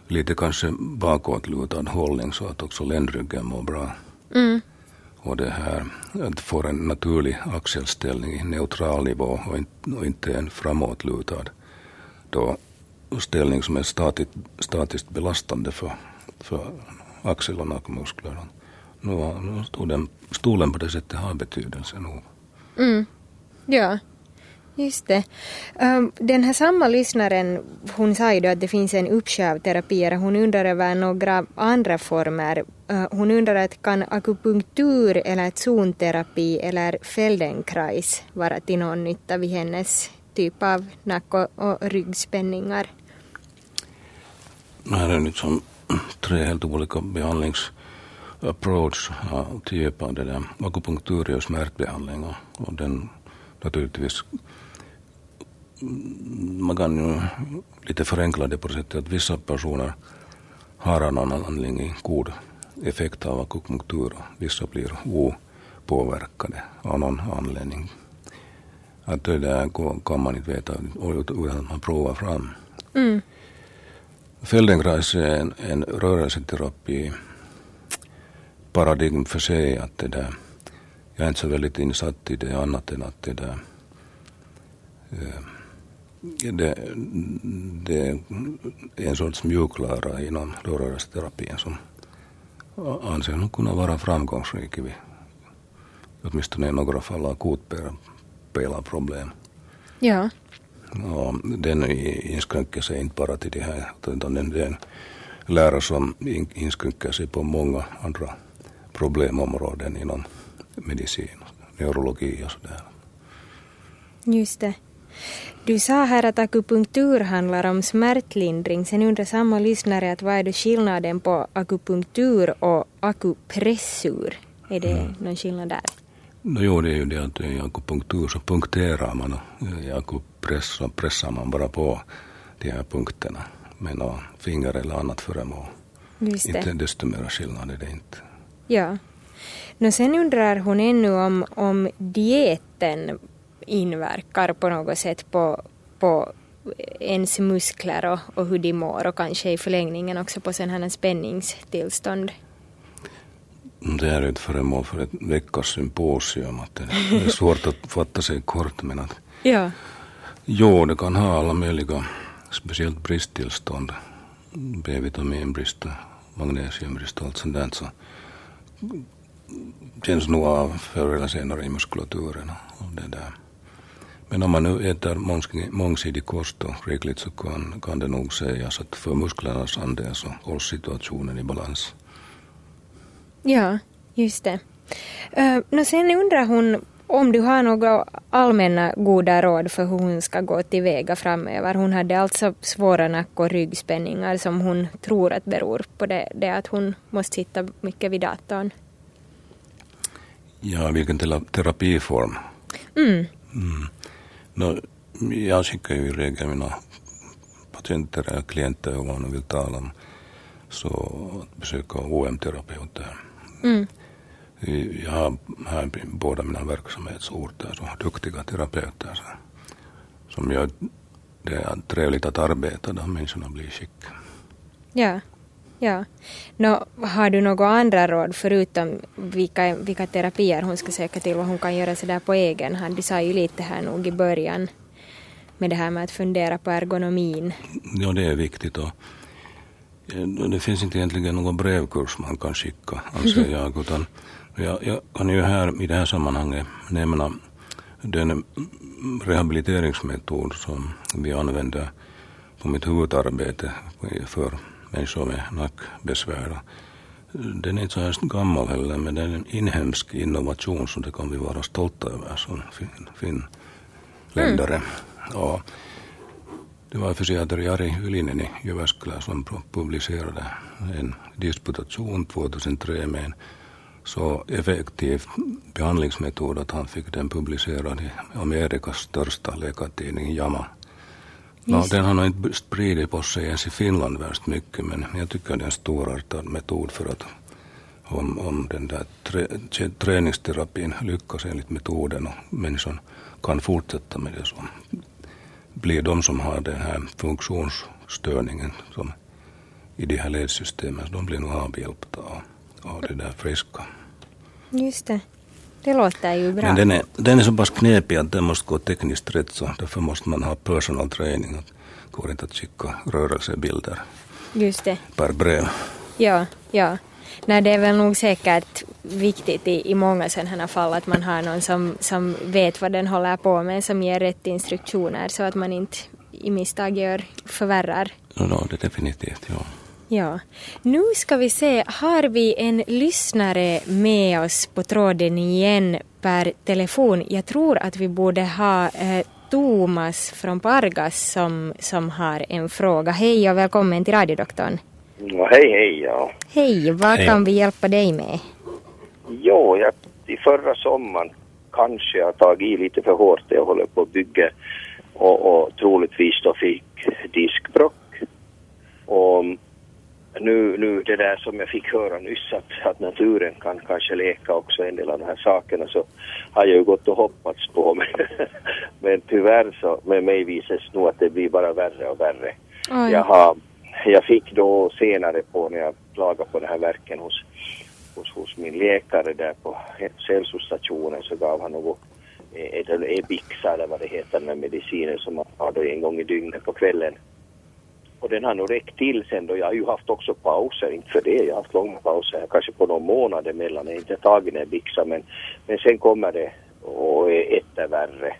lite kanske bakåtlutad hållning så att också ländryggen mår bra. Mm. Och det här att få en naturlig axelställning i neutral nivå och inte, och inte en framåtlutad då ställning som är statiskt, statiskt belastande för, för axel och nackmusklerna. Nu, nu stolen, stolen på det sättet har betydelse nog. Mm. Ja. Just det. Ehm, den här samma lyssnaren, hon sa ju då att det finns en uppsjö av terapier. Hon undrar över några andra former. Ehm, hon undrar att kan akupunktur eller zonterapi eller Feldenkrais vara till någon nytta vid hennes typ av nack och, ryggspänningar? Det här är liksom tre helt olika behandlingsapproach till hjälp av det där. Akupunktur och smärtbehandling och den naturligtvis man kan ju lite förenkla det på det sättet att vissa personer har av någon anledning god effekt av akupunktur och vissa blir opåverkade av någon anledning. Att det där kan man inte veta utan att man provar fram. Mm. Feldenkrais är en, en rörelseterapi paradigm för sig. Att det där, jag är inte så väldigt insatt i det annat än att det där eh, det, det är en sorts mjuklära inom rörelseterapin som anser nog kunna vara framgångsrik vid åtminstone i några fall akutpelarproblem. Ja. Och den inskränker sig inte bara till det här utan den en lära som inskränker sig på många andra problemområden inom medicin, neurologi och sådär. Just det. Du sa här att akupunktur handlar om smärtlindring. Sen undrar samma lyssnare att vad är det skillnaden på akupunktur och akupressur? Är det mm. någon skillnad där? No, jo, det är ju det att i akupunktur så punkterar man och i akupress så pressar man bara på de här punkterna med något finger eller annat föremål. Just det. Inte desto mer skillnad är det inte. Ja. No, sen undrar hon ännu om, om dieten inverkar på något sätt på, på ens muskler och, och hur de mår och kanske i förlängningen också på sen här spänningstillstånd. Det är ett föremål för ett veckors symposium. Att det är svårt att fatta sig kort men att ja. Jo, det kan ha alla möjliga, speciellt bristtillstånd. B-vitaminbrist, magnesiumbrist och allt sånt där. Så känns nog av förr eller senare i muskulaturen. Och det där. Men om man nu äter mångsidig kost och rikligt så kan, kan det nog sägas att för musklernas andel så hålls situationen i balans. Ja, just det. Uh, sen undrar hon om du har några allmänna goda råd för hur hon ska gå tillväga framöver. Hon hade alltså svåra nack och ryggspänningar som hon tror att beror på det, det att hon måste sitta mycket vid datorn. Ja, vilken terapiform? Mm. Mm. No, jag skickar ju i regel mina patienter eller klienter om man vill tala om så att besöka OM-terapeuter. Mm. Jag har här båda mina verksamhetsorter så duktiga terapeuter som gör det trevligt att arbeta då människorna blir skick. Ja. Ja. Nå, har du några andra råd förutom vilka, vilka terapier hon ska söka till, vad hon kan göra sådär på egen hand? Du sa ju lite här nog i början med det här med att fundera på ergonomin. Ja, det är viktigt och det finns inte egentligen någon brevkurs man kan skicka, anser jag, utan jag, jag kan ju här i det här sammanhanget nämna den rehabiliteringsmetod som vi använder på mitt huvudarbete för människor med nackbesvär. Den är inte så här gammal heller, men den är en inhemsk innovation som det kan vi vara stolta över som finländare. Mm. Och det var fysiater Jari Ylinen i Jyväskylä som publicerade en disputation 2003 med en så effektiv behandlingsmetod att han fick den publicerad i Amerikas största läkartidning JAMA No, den har nog inte spridit på sig ens i Finland värst mycket men jag tycker det är en storartad metod för att om, om den där trä, träningsterapin lyckas enligt metoden och människan kan fortsätta med det så blir de som har den här funktionsstörningen som i de här ledsystemen, de blir nog avhjälpta av, av det där friska. Just det. Det låter ju bra. Men den är, den är så pass knepig att den måste gå tekniskt rätt så därför måste man ha personal training. Det går inte att skicka rörelsebilder Just det. per brev. Ja, ja. Nej, det är väl nog säkert viktigt i, i många sådana fall att man har någon som, som vet vad den håller på med, som ger rätt instruktioner så att man inte i misstag gör, förvärrar. Ja, det definitivt, ja. Ja. Nu ska vi se, har vi en lyssnare med oss på tråden igen per telefon? Jag tror att vi borde ha eh, Thomas från Pargas som, som har en fråga. Hej och välkommen till radiodoktorn. Ja, hej, hej, ja. Hej, vad Hej. kan vi hjälpa dig med? Jo, jag, i förra sommaren kanske jag tagit i lite för hårt. Jag håller på att bygga och, och troligtvis då fick diskbrock. Och nu, nu det där som jag fick höra nyss att, att naturen kan kanske leka också en del av de här sakerna så har jag ju gått och hoppats på men, men tyvärr så med mig visar det nog att det blir bara värre och värre. Oj. Jag, har, jag fick då senare på när jag klagade på den här verken hos, hos, hos min läkare där på hälsostationen så gav han något ett- eller Ebixa eller vad det heter, den här medicinen som man tar då en gång i dygnet på kvällen. Och den har nog räckt till sen då. Jag har ju haft också pauser, inte för det. Jag har haft långa pauser, kanske på någon månad emellan. Jag har inte tagit den Ebixa men, men sen kommer det och är etter värre.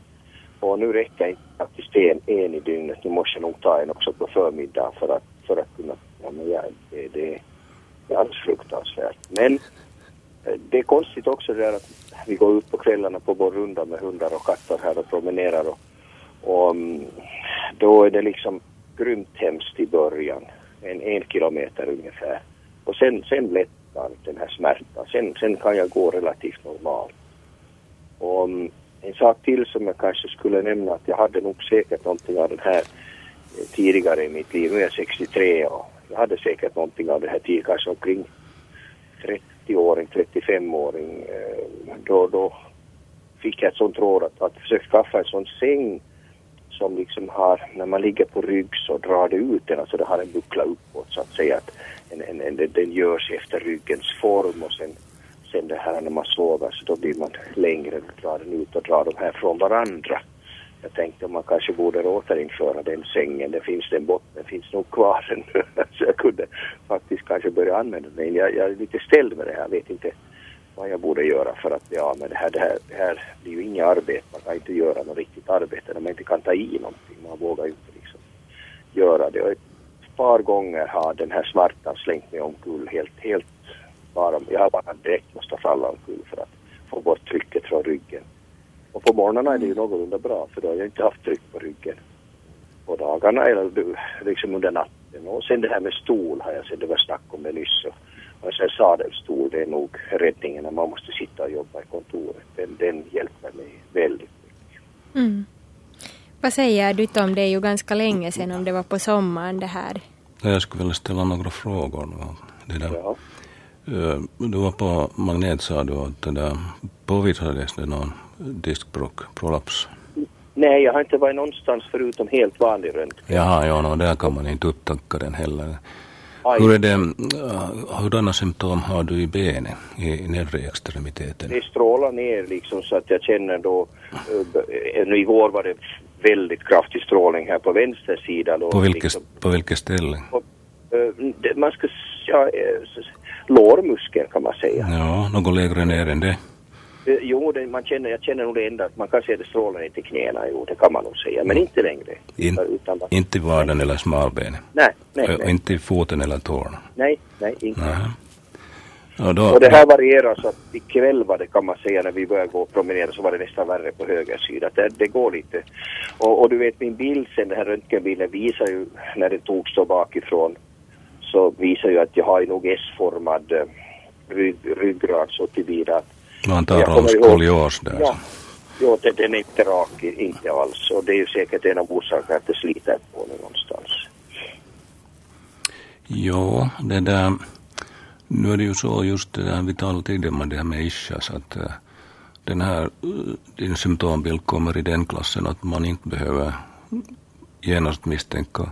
Och nu räcker inte faktiskt en, en i dygnet. Nu måste jag nog ta en också på förmiddagen för att, för att kunna... Ja, men jag, det, det, det är alldeles fruktansvärt. Men eh, det är konstigt också det där att vi går ut på kvällarna på vår runda med hundar och katter här och promenerar och, och mm, då är det liksom grymt hemskt i början. En, en kilometer ungefär. Och sen, sen lättar den här smärtan. Sen, sen kan jag gå relativt normalt. Och um, en sak till som jag kanske skulle nämna att jag hade nog säkert någonting av den här eh, tidigare i mitt liv. Nu är jag 63 och jag hade säkert någonting av det här tidigare, kanske omkring 30-åring, 35-åring. Eh, då, då fick jag ett sånt råd att, att försöka skaffa en sån säng som liksom har, när man ligger på rygg så drar det ut den, alltså det har en buckla uppåt så att säga att en, en, en, den- den görs efter ryggens form och sen, sen det här när man sover så då blir man längre och drar den ut och drar de här från varandra. Jag tänkte om man kanske borde återinföra den sängen, det finns den botten, finns nog kvar den. så jag kunde faktiskt kanske börja använda den. Jag, jag är lite ställd med det här, jag vet inte vad jag borde göra för att av med det här. Det här, det här blir ju inget arbete, man kan inte göra något riktigt arbete när man inte kan ta i någonting. Man vågar ju inte liksom göra det. Och ett par gånger har den här smärtan slängt mig omkull helt, helt bara, jag har bara direkt måste falla omkull för att få bort trycket från ryggen. Och på morgnarna är det ju någorlunda bra för då har jag inte haft tryck på ryggen. På dagarna eller liksom under natten. Och sen det här med stol har jag sett, det var snack om det nyss. Och, och sen sadelstol, det är nog räddningen när man måste sitta och jobba i kontoret. Den, den hjälper mig väldigt mycket. Mm. Vad säger du Tom, det är ju ganska länge sedan om det var på sommaren det här. Jag skulle vilja ställa några frågor. Det där. Ja. Eh, Du var på magnet sa du att det där, påvisades det någon diskbråck, prolaps? Nej, jag har inte varit någonstans förutom helt vanlig röntgen. Jaha, ja, no, där kan man inte upptäcka den heller. Aj, Hur är det, äh, hurdana symptom har du i benet, i, nedre extremiteten? Det strålar ner liksom så att jag känner då, uh, nu igår var det väldigt kraftig strålning här på vänster sida. Då, På vilket, liksom, på vilket ställe? och, eh, man ska, ja, eh, lårmuskeln kan man säga. Ja, något lägre ner än det. Eh, Jo, det, man känner, jag känner nog det ända att man kan se det strålar ner till knäna, jo det kan man nog säga, men inte längre. In, Utan bara- inte i vaden eller smalbenet. nej, nej, Ö, nej, Inte i foten eller tårna. nej, nej, inte. Nähä. Ja, då, Och det här varierar så att ikväll var det kan man säga när vi började gå och promenera så var det nästan värre på höger sida. Det, det går lite. Och, och du vet min bild sen, den här röntgenbilden visar ju när den togs då bakifrån så visar ju att jag har ju nog S-formad eh, rygg, ryggrad så tillvida att man jag talar om kommer ihåg- skolios där. Ja, jo, det, den är inte rak, inte alls. Och det är ju säkert en av orsakerna att det sliter på den någonstans. Jo, det där, nu är det ju så just det där vi talade tidigare om det här med ischias att den här, din symptombild kommer i den klassen att man inte behöver genast misstänka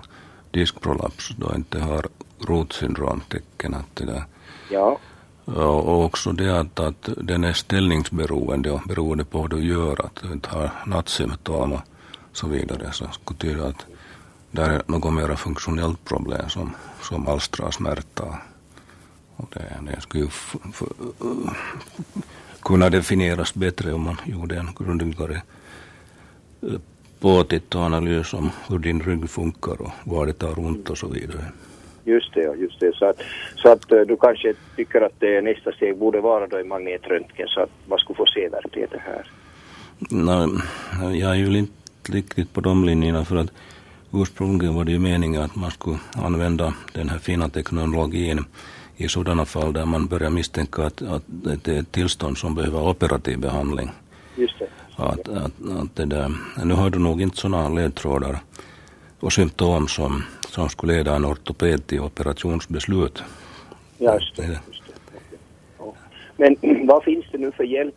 diskprolaps då inte har rotsyndromtecken. Att det där. Ja, och och också det att, att den är ställningsberoende och beroende på vad du gör, att du inte har nattsymptom och så vidare, så skulle betyda att det är något mer funktionellt problem som, som alstrar smärta Och det, det skulle f, f, kunna definieras bättre om man gjorde en grundligare eh, påtitt och analys om hur din rygg funkar och var det tar ont och så vidare. Just det, just det. Så att, så att eh, du kanske tycker att det nästa steg borde vara då en magnetröntgen så att man skulle få se verkligheten här? Nej, jag är ju inte riktigt på de linjerna för att ursprungligen var det ju meningen att man skulle använda den här fina teknologin i sådana fall där man börjar misstänka att, att det är ett tillstånd som behöver operativ behandling. Just det. Att, att, att det där, nu har du nog inte sådana ledtrådar och symptom som, som skulle leda en ortoped till operationsbeslut. Ja, just det. Just det. Ja. Men vad finns det nu för hjälp?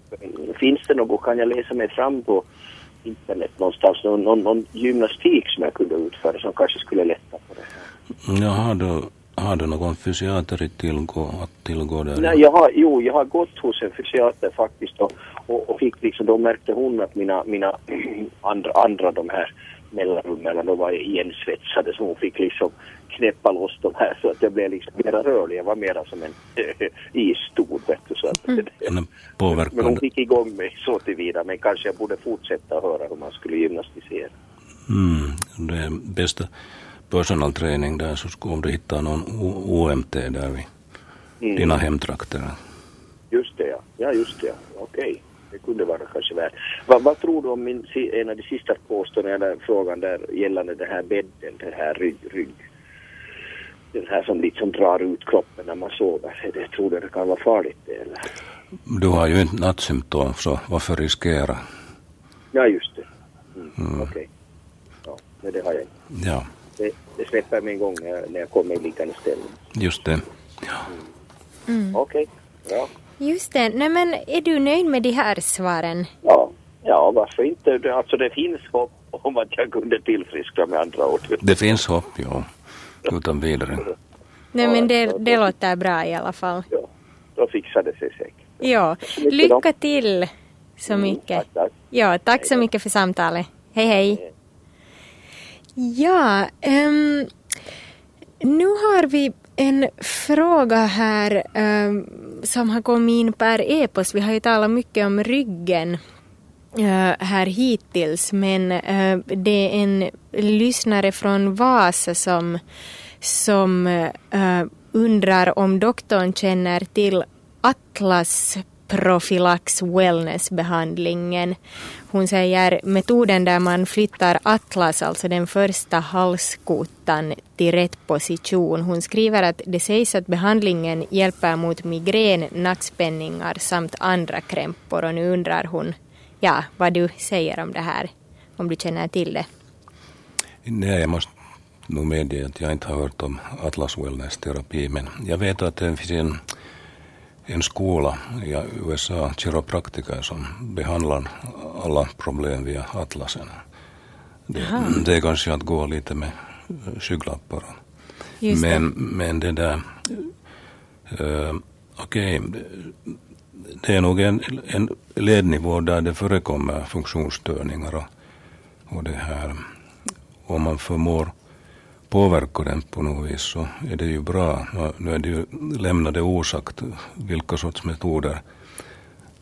Finns det något, kan jag läsa mig fram på internet någonstans, någon, någon, någon gymnastik som jag kunde utföra som kanske skulle lätta på det här? Ja, har du, har du någon fysiater tillgå, att tillgå där? Nej, jag har, jo, jag har gått hos en fysiater faktiskt och, och, och fick liksom, då märkte hon att mina, mina andra, andra de här mellanrummen, de var igensvetsade så hon fick liksom knäppa loss de här så att jag blev liksom mera rörlig. Jag var mera som en isstol vet du. Så att, mm. Men hon fick igång mig så tillvida men kanske jag borde fortsätta höra hur man skulle gymnastisera. Mm, det är bästa personal träning där så skulle om du hittar någon OMT där vid mm. dina hemtrakter. Just det ja, ja just det ja, okej. Okay det kunde vara värt. Vad, vad tror du om min, en av de sista påståendena, frågan där gällande den här bädden, den här rygg, rygg den här som liksom drar ut kroppen när man sover. Det tror du det kan vara farligt eller? Du har ju inte nattsymptom så varför riskera? Ja just det. Mm, mm. Okej. Okay. Ja, men det har jag inte. Ja. Det, det släpper mig en gång när jag, när jag kommer i liggande ställning. Just det. Ja. Mm. Okej, okay. ja. Just det. Nej, men är du nöjd med de här svaren? Ja, ja varför inte? Alltså det finns hopp om att jag kunde tillfriskna med andra ord. Det finns hopp, ja. Utan vidare. Nej, men det, det låter bra i alla fall. Ja, då fixar det sig säkert. Ja, lycka till så mm, mycket. Mm, tack, tack. Ja, tack så mycket för samtalet. Hej, hej. Ja, um, nu har vi en fråga här um, som har kommit in per e-post. Vi har ju talat mycket om ryggen uh, här hittills men uh, det är en lyssnare från Vasa som, som eh, undrar om doktorn känner till Atlas Profylax Wellness-behandlingen. Hon säger metoden där man flyttar Atlas, alltså den första halskotan, till rätt position. Hon skriver att det sägs att behandlingen hjälper mot migrän, nackspänningar samt andra krämpor och nu undrar hon ja, vad du säger om det här, om du känner till det. Nej, jag måste nog medge att jag inte har hört om Atlas Wellness-terapi, men jag vet att det finns en en skola i USA, kiropraktiker, som behandlar alla problem via atlasen. Det, det är kanske att gå lite med skygglappar. Men, men det där, uh, okej, okay, det är nog en, en lednivå där det förekommer funktionsstörningar och, och det här, om man förmår påverkar den på något vis så är det ju bra. Nu är det ju lämnade osagt vilka sorts metoder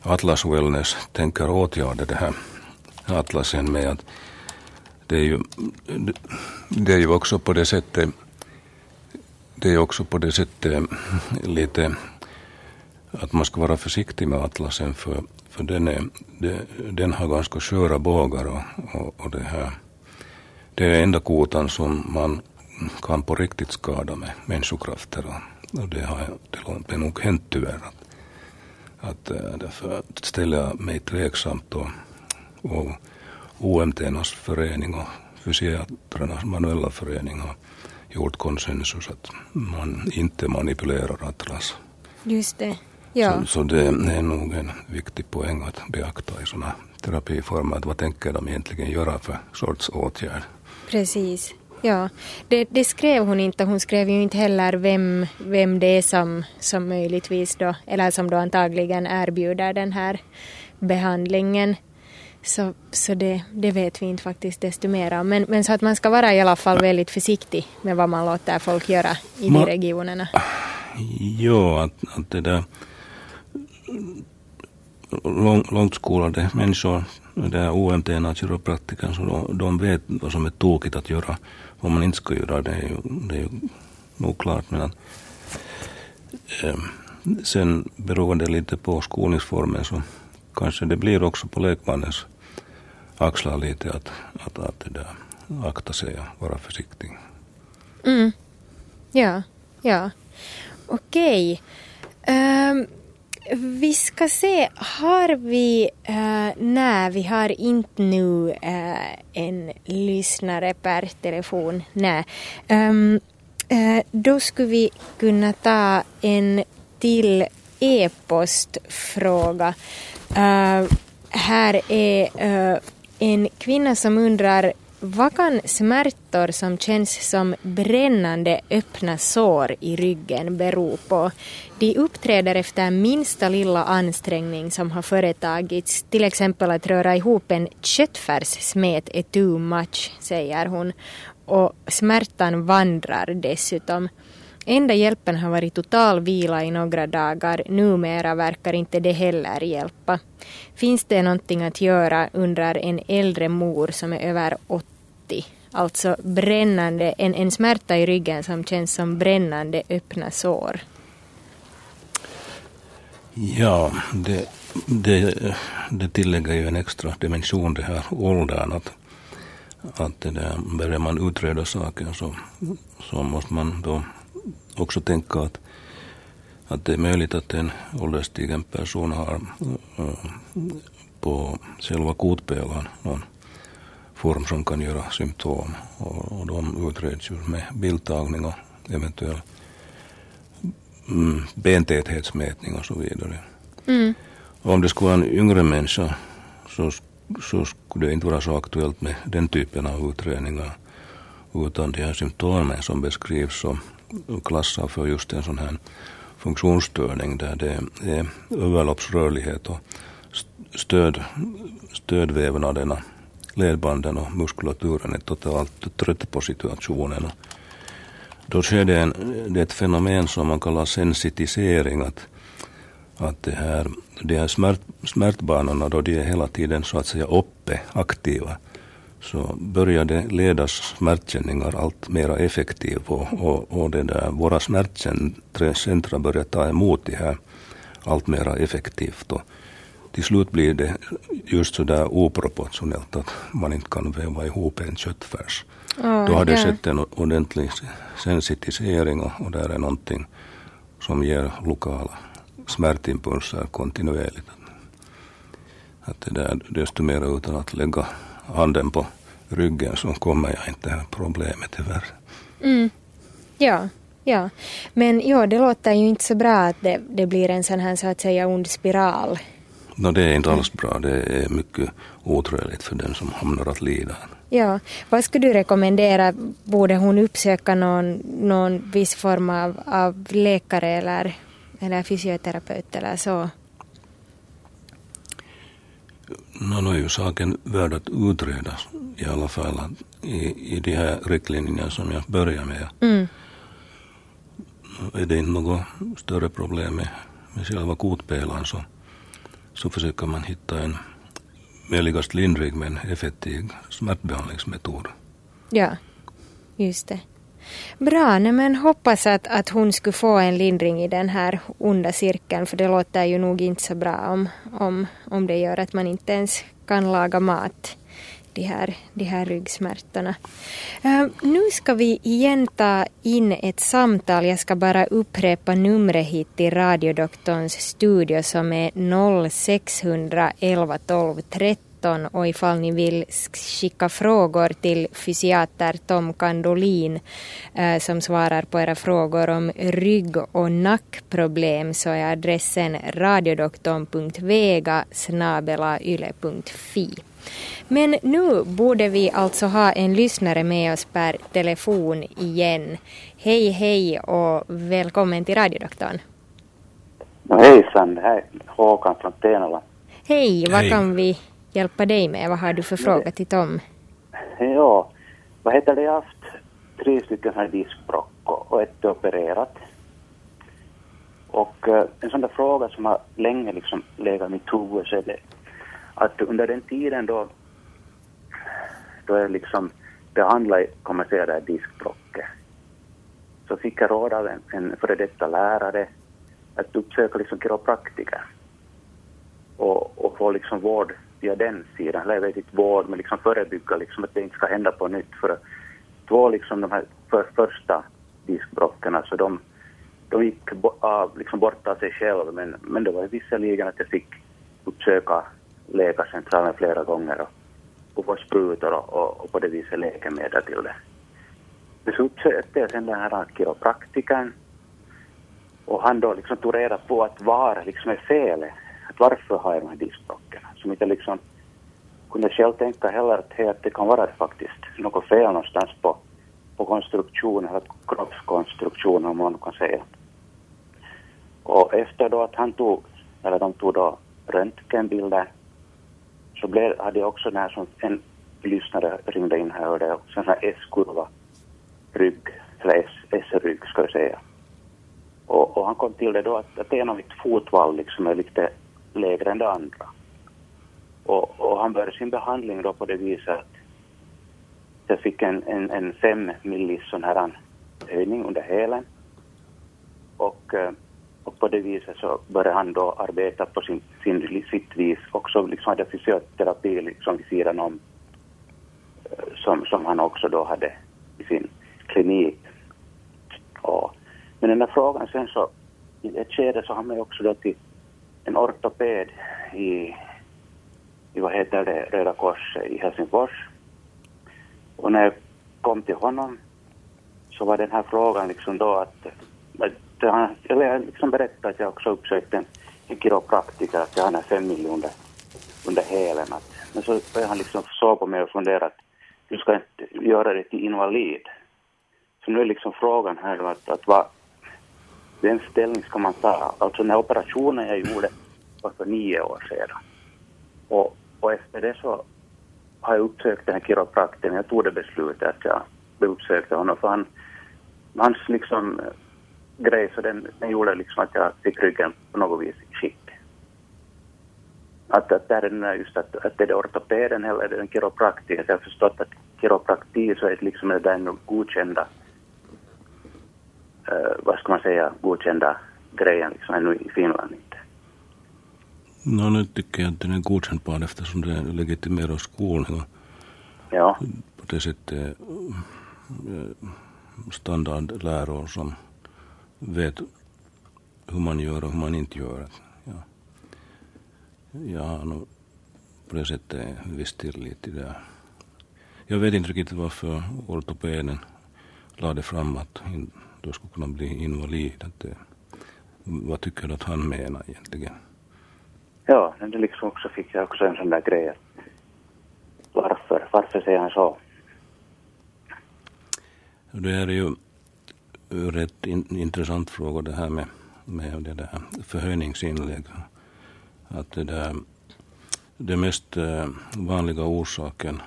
Atlas Wellness tänker åtgärda det här atlasen med att det är ju, det är ju också på det sättet det är också på det sättet lite att man ska vara försiktig med atlasen för, för den, är, den har ganska sköra bågar och, och, och det här det är enda kotan som man kan på riktigt skada med människokrafter. Och, och det har det nog hänt tyvärr. Att, att äh, därför ställer jag mig tveksamt och, och OMTnas förening och fysiatrarnas manuella förening har gjort konsensus att man inte manipulerar atlas. Just det. Ja. Så, så det är nog en viktig poäng att beakta i sådana terapiformer. Att vad tänker de egentligen göra för sorts åtgärd? Precis. Ja, det, det, skrev hon inte. Hon skrev ju inte heller vem, vem det är som, som möjligtvis då, eller som då antagligen erbjuder den här behandlingen. Så, så det, det vet vi inte faktiskt desto mer om. Men, men så att man ska vara i alla fall väldigt försiktig med vad man låter folk göra i de regionerna. Ja, att, att det där lång, långt skolade människor, det är OMT, kiropraktiker, så de, de vet vad som är tokigt att göra, vad man inte ska göra, det är ju, det är ju nog klart. Men att, eh, sen beroende lite på skolningsformen så kanske det blir också på lekmannens axlar lite att, att, att det där, akta sig och vara försiktig. Mm. Ja, ja. Okej. Um, vi ska se, har vi, uh, nej vi har inte nu uh, en lyssnare per telefon, nej. Um, uh, då skulle vi kunna ta en till e-postfråga. här är en kvinna som undrar vad kan smärtor som känns som brännande öppna sår i ryggen bero på? De uppträder efter minsta lilla ansträngning som har företagits, till exempel att röra ihop en köttfärssmet är too much, säger hon. Och smärtan vandrar dessutom. Enda hjälpen har varit total vila i några dagar. Numera verkar inte det heller hjälpa. Finns det någonting att göra, undrar en äldre mor som är över 80 Alltså brännande, en, en smärta i ryggen som känns som brännande öppna sår. Ja, det, det, det tillägger ju en extra dimension det här åldern. Att, att det där, börjar man utreda saker så, så måste man då också tänka att, att det är möjligt att en ålderstigen person har eh, på själva kotpelaren någon form som kan göra symptom och, och de utreds ju med bildtagning och eventuell mm, bentäthetsmätning och så vidare. Mm. Och om det skulle vara en yngre människa så, så skulle det inte vara så aktuellt med den typen av utredningar utan de här symptomen som beskrivs så klassar för just en sån här funktionsstörning där det är överloppsrörlighet och stöd, stödvävnaderna ledbanden och muskulaturen är totalt trött på situationen. Då sker det, en, det är ett fenomen som man kallar sensitisering. Att, att det här, de här smärt, smärtbanorna då de är hela tiden så att säga uppe, aktiva, så börjar det ledas smärtkänningar allt mer effektivt och, och, och det där, våra smärtcentra börjar ta emot det här allt mer effektivt. Och till slut blir det just så där oproportionellt att man inte kan väva ihop en köttfärs. Oh, Då har det ja. skett en ordentlig sensitisering och, och där är någonting som ger lokala smärtimpulser kontinuerligt. Att det där, desto mer utan att lägga handen på ryggen så kommer jag inte här problemet tyvärr. Mm. Ja, ja. Men ja, det låter ju inte så bra att det, det blir en sån här så att säga ond spiral No, det är inte alls bra. Det är mycket otrevligt för den som hamnar att lida. Ja, vad skulle du rekommendera? Borde hon uppsöka någon, någon viss form av, av läkare eller, eller fysioterapeut eller så? No, nu är ju saken värd att utredas i alla fall i, i de här riktlinjerna som jag börjar med. Mm. Är det inte något större problem med, med själva kotpelaren så så försöker man hitta en möjligast lindrig men effektiv smärtbehandlingsmetod. Ja, just det. Bra, nej men hoppas att, att hon skulle få en lindring i den här onda cirkeln för det låter ju nog inte så bra om, om, om det gör att man inte ens kan laga mat de här, de här ryggsmärtorna. Eh, nu ska vi igen ta in ett samtal. Jag ska bara upprepa numret hit till radiodoktorns studio som är 0611 12 13 och ifall ni vill skicka frågor till fysiater Tom Kandolin eh, som svarar på era frågor om rygg och nackproblem så är adressen radiodoktorn.vega yle.fi. Men nu borde vi alltså ha en lyssnare med oss per telefon igen. Hej hej och välkommen till radiodoktorn. No, hejsan, det här är Håkan från Tenala. Hej, vad hej. kan vi hjälpa dig med? Vad har du för fråga till Tom? Ja, vad heter det? Jag har haft tre stycken här diskbråck och ett är opererat. Och eh, en sån där fråga som har länge liksom legat i mitt huvud så är det att under den tiden då, då jag liksom behandlade kommersiella diskbråcket så fick jag råd av en, en före detta lärare att uppsöka liksom kiropraktiker och, och få liksom vård via den sidan. Eller jag vet inte vård, men liksom förebygga liksom att det inte ska hända på nytt. För två liksom de här för, första diskbråcken alltså de, de gick bo, av, liksom bort av sig själv, men, men det var visserligen att jag fick uppsöka läkarcentralen flera gånger och, och få sprutor och, och, och på det viset läkemedel till det. Men så uppsökte jag sen den här kiropraktikern och han då liksom tog reda på att var liksom är felet. Att varför har jag de här diskbråcken? Som inte liksom kunde själv tänka heller att, hey, att det kan vara faktiskt något fel någonstans på, på konstruktionen, eller kroppskonstruktionen om man kan säga. Och efter då att han tog, eller de tog då röntgenbilder så blev, hade jag också när som en lyssnare ringde in här hörde jag också en sån här S-kurva rygg, eller S-rygg ska jag säga. Och, och, han kom till det då att, att en av mitt fotvalv liksom är lite lägre än det andra. Och, och han började sin behandling då på det viset att jag fick en, en, en fem millis sån här höjning under hälen. Och, eh, och på det viset så började han då arbeta på sin, sin, sitt vis. Också liksom hade fysioterapi liksom vid sidan om eh, som, som han också då hade i sin klinik. Och, men den där frågan sen så, i ett skede så hamnade jag också då till en ortoped i, i vad heter det, Röda Korset i Helsingfors. Och när jag kom till honom så var den här frågan liksom då att, att eller jag liksom berättade att jag också uppsökte en, en kiropraktiker, att jag hade fem miljoner under hälen. Att, men så började han liksom så på mig och fundera att du ska inte göra det till invalid. Så nu är liksom frågan här då att, att vad, den ställning ska man ta. Alltså den här operationen jag gjorde var för nio år sedan. Och, och efter det så har jag uppsökt den här kiropraktorn. Jag tog det beslutet att jag uppsökte honom för han, hans liksom grej så den, den gjorde liksom att jag fick ryggen på något vis i skick. Att, att där är den just att, att det är det ortopeden eller det är den kiropraktiker. Jag har förstått att kiropraktik så är det liksom det där godkända uh, vad ska man säga, godkända grejen liksom ännu i Finland inte. No nu tycker jag att den är godkännbar eftersom det är legitimerad skolning ja. på det sättet eh, standardläror som vet hur man gör och hur man inte gör. Ja. Jag har nog på det sättet en viss tillit till det. Jag vet inte riktigt varför ortopeden lade fram att då skulle kunna bli invalid. Att det, vad tycker du att han menar egentligen? Ja, men det liksom också fick jag också en sån där grej. Varför? Varför säger han så? Det är ju rätt in, intressant fråga det här med, med det där förhöjningsinlägg. Att det där, det mest eh, vanliga orsaken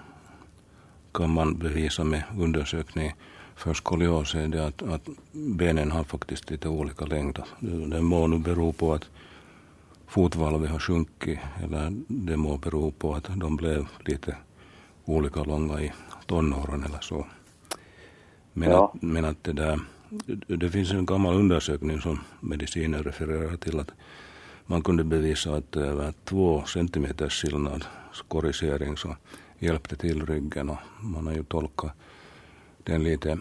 kan man bevisa med undersökning för skolios är det att, att benen har faktiskt lite olika längd. Det må nu bero på att fotvalvet har sjunkit eller det må bero på att de blev lite olika långa i tonåren eller så. Men, ja. att, men att det där, det finns en gammal undersökning som mediciner refererar till att man kunde bevisa att över två centimeters skillnad korrigering så hjälpte till ryggen och man har ju tolkat den lite,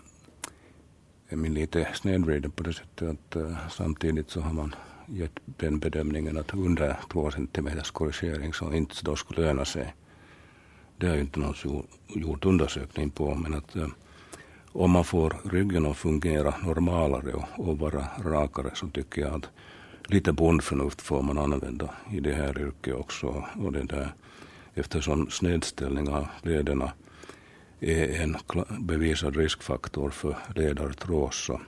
min lite snedvriden på det sättet att eh, samtidigt så har man gett den bedömningen att under två centimeters korrigering så inte då skulle löna sig. Det har ju inte någon gjort undersökning på men att eh, om man får ryggen att fungera normalare och, och vara rakare så tycker jag att lite bondförnuft får man använda i det här yrket också. Och det där, eftersom snedställning av lederna är en bevisad riskfaktor för ledartrås så,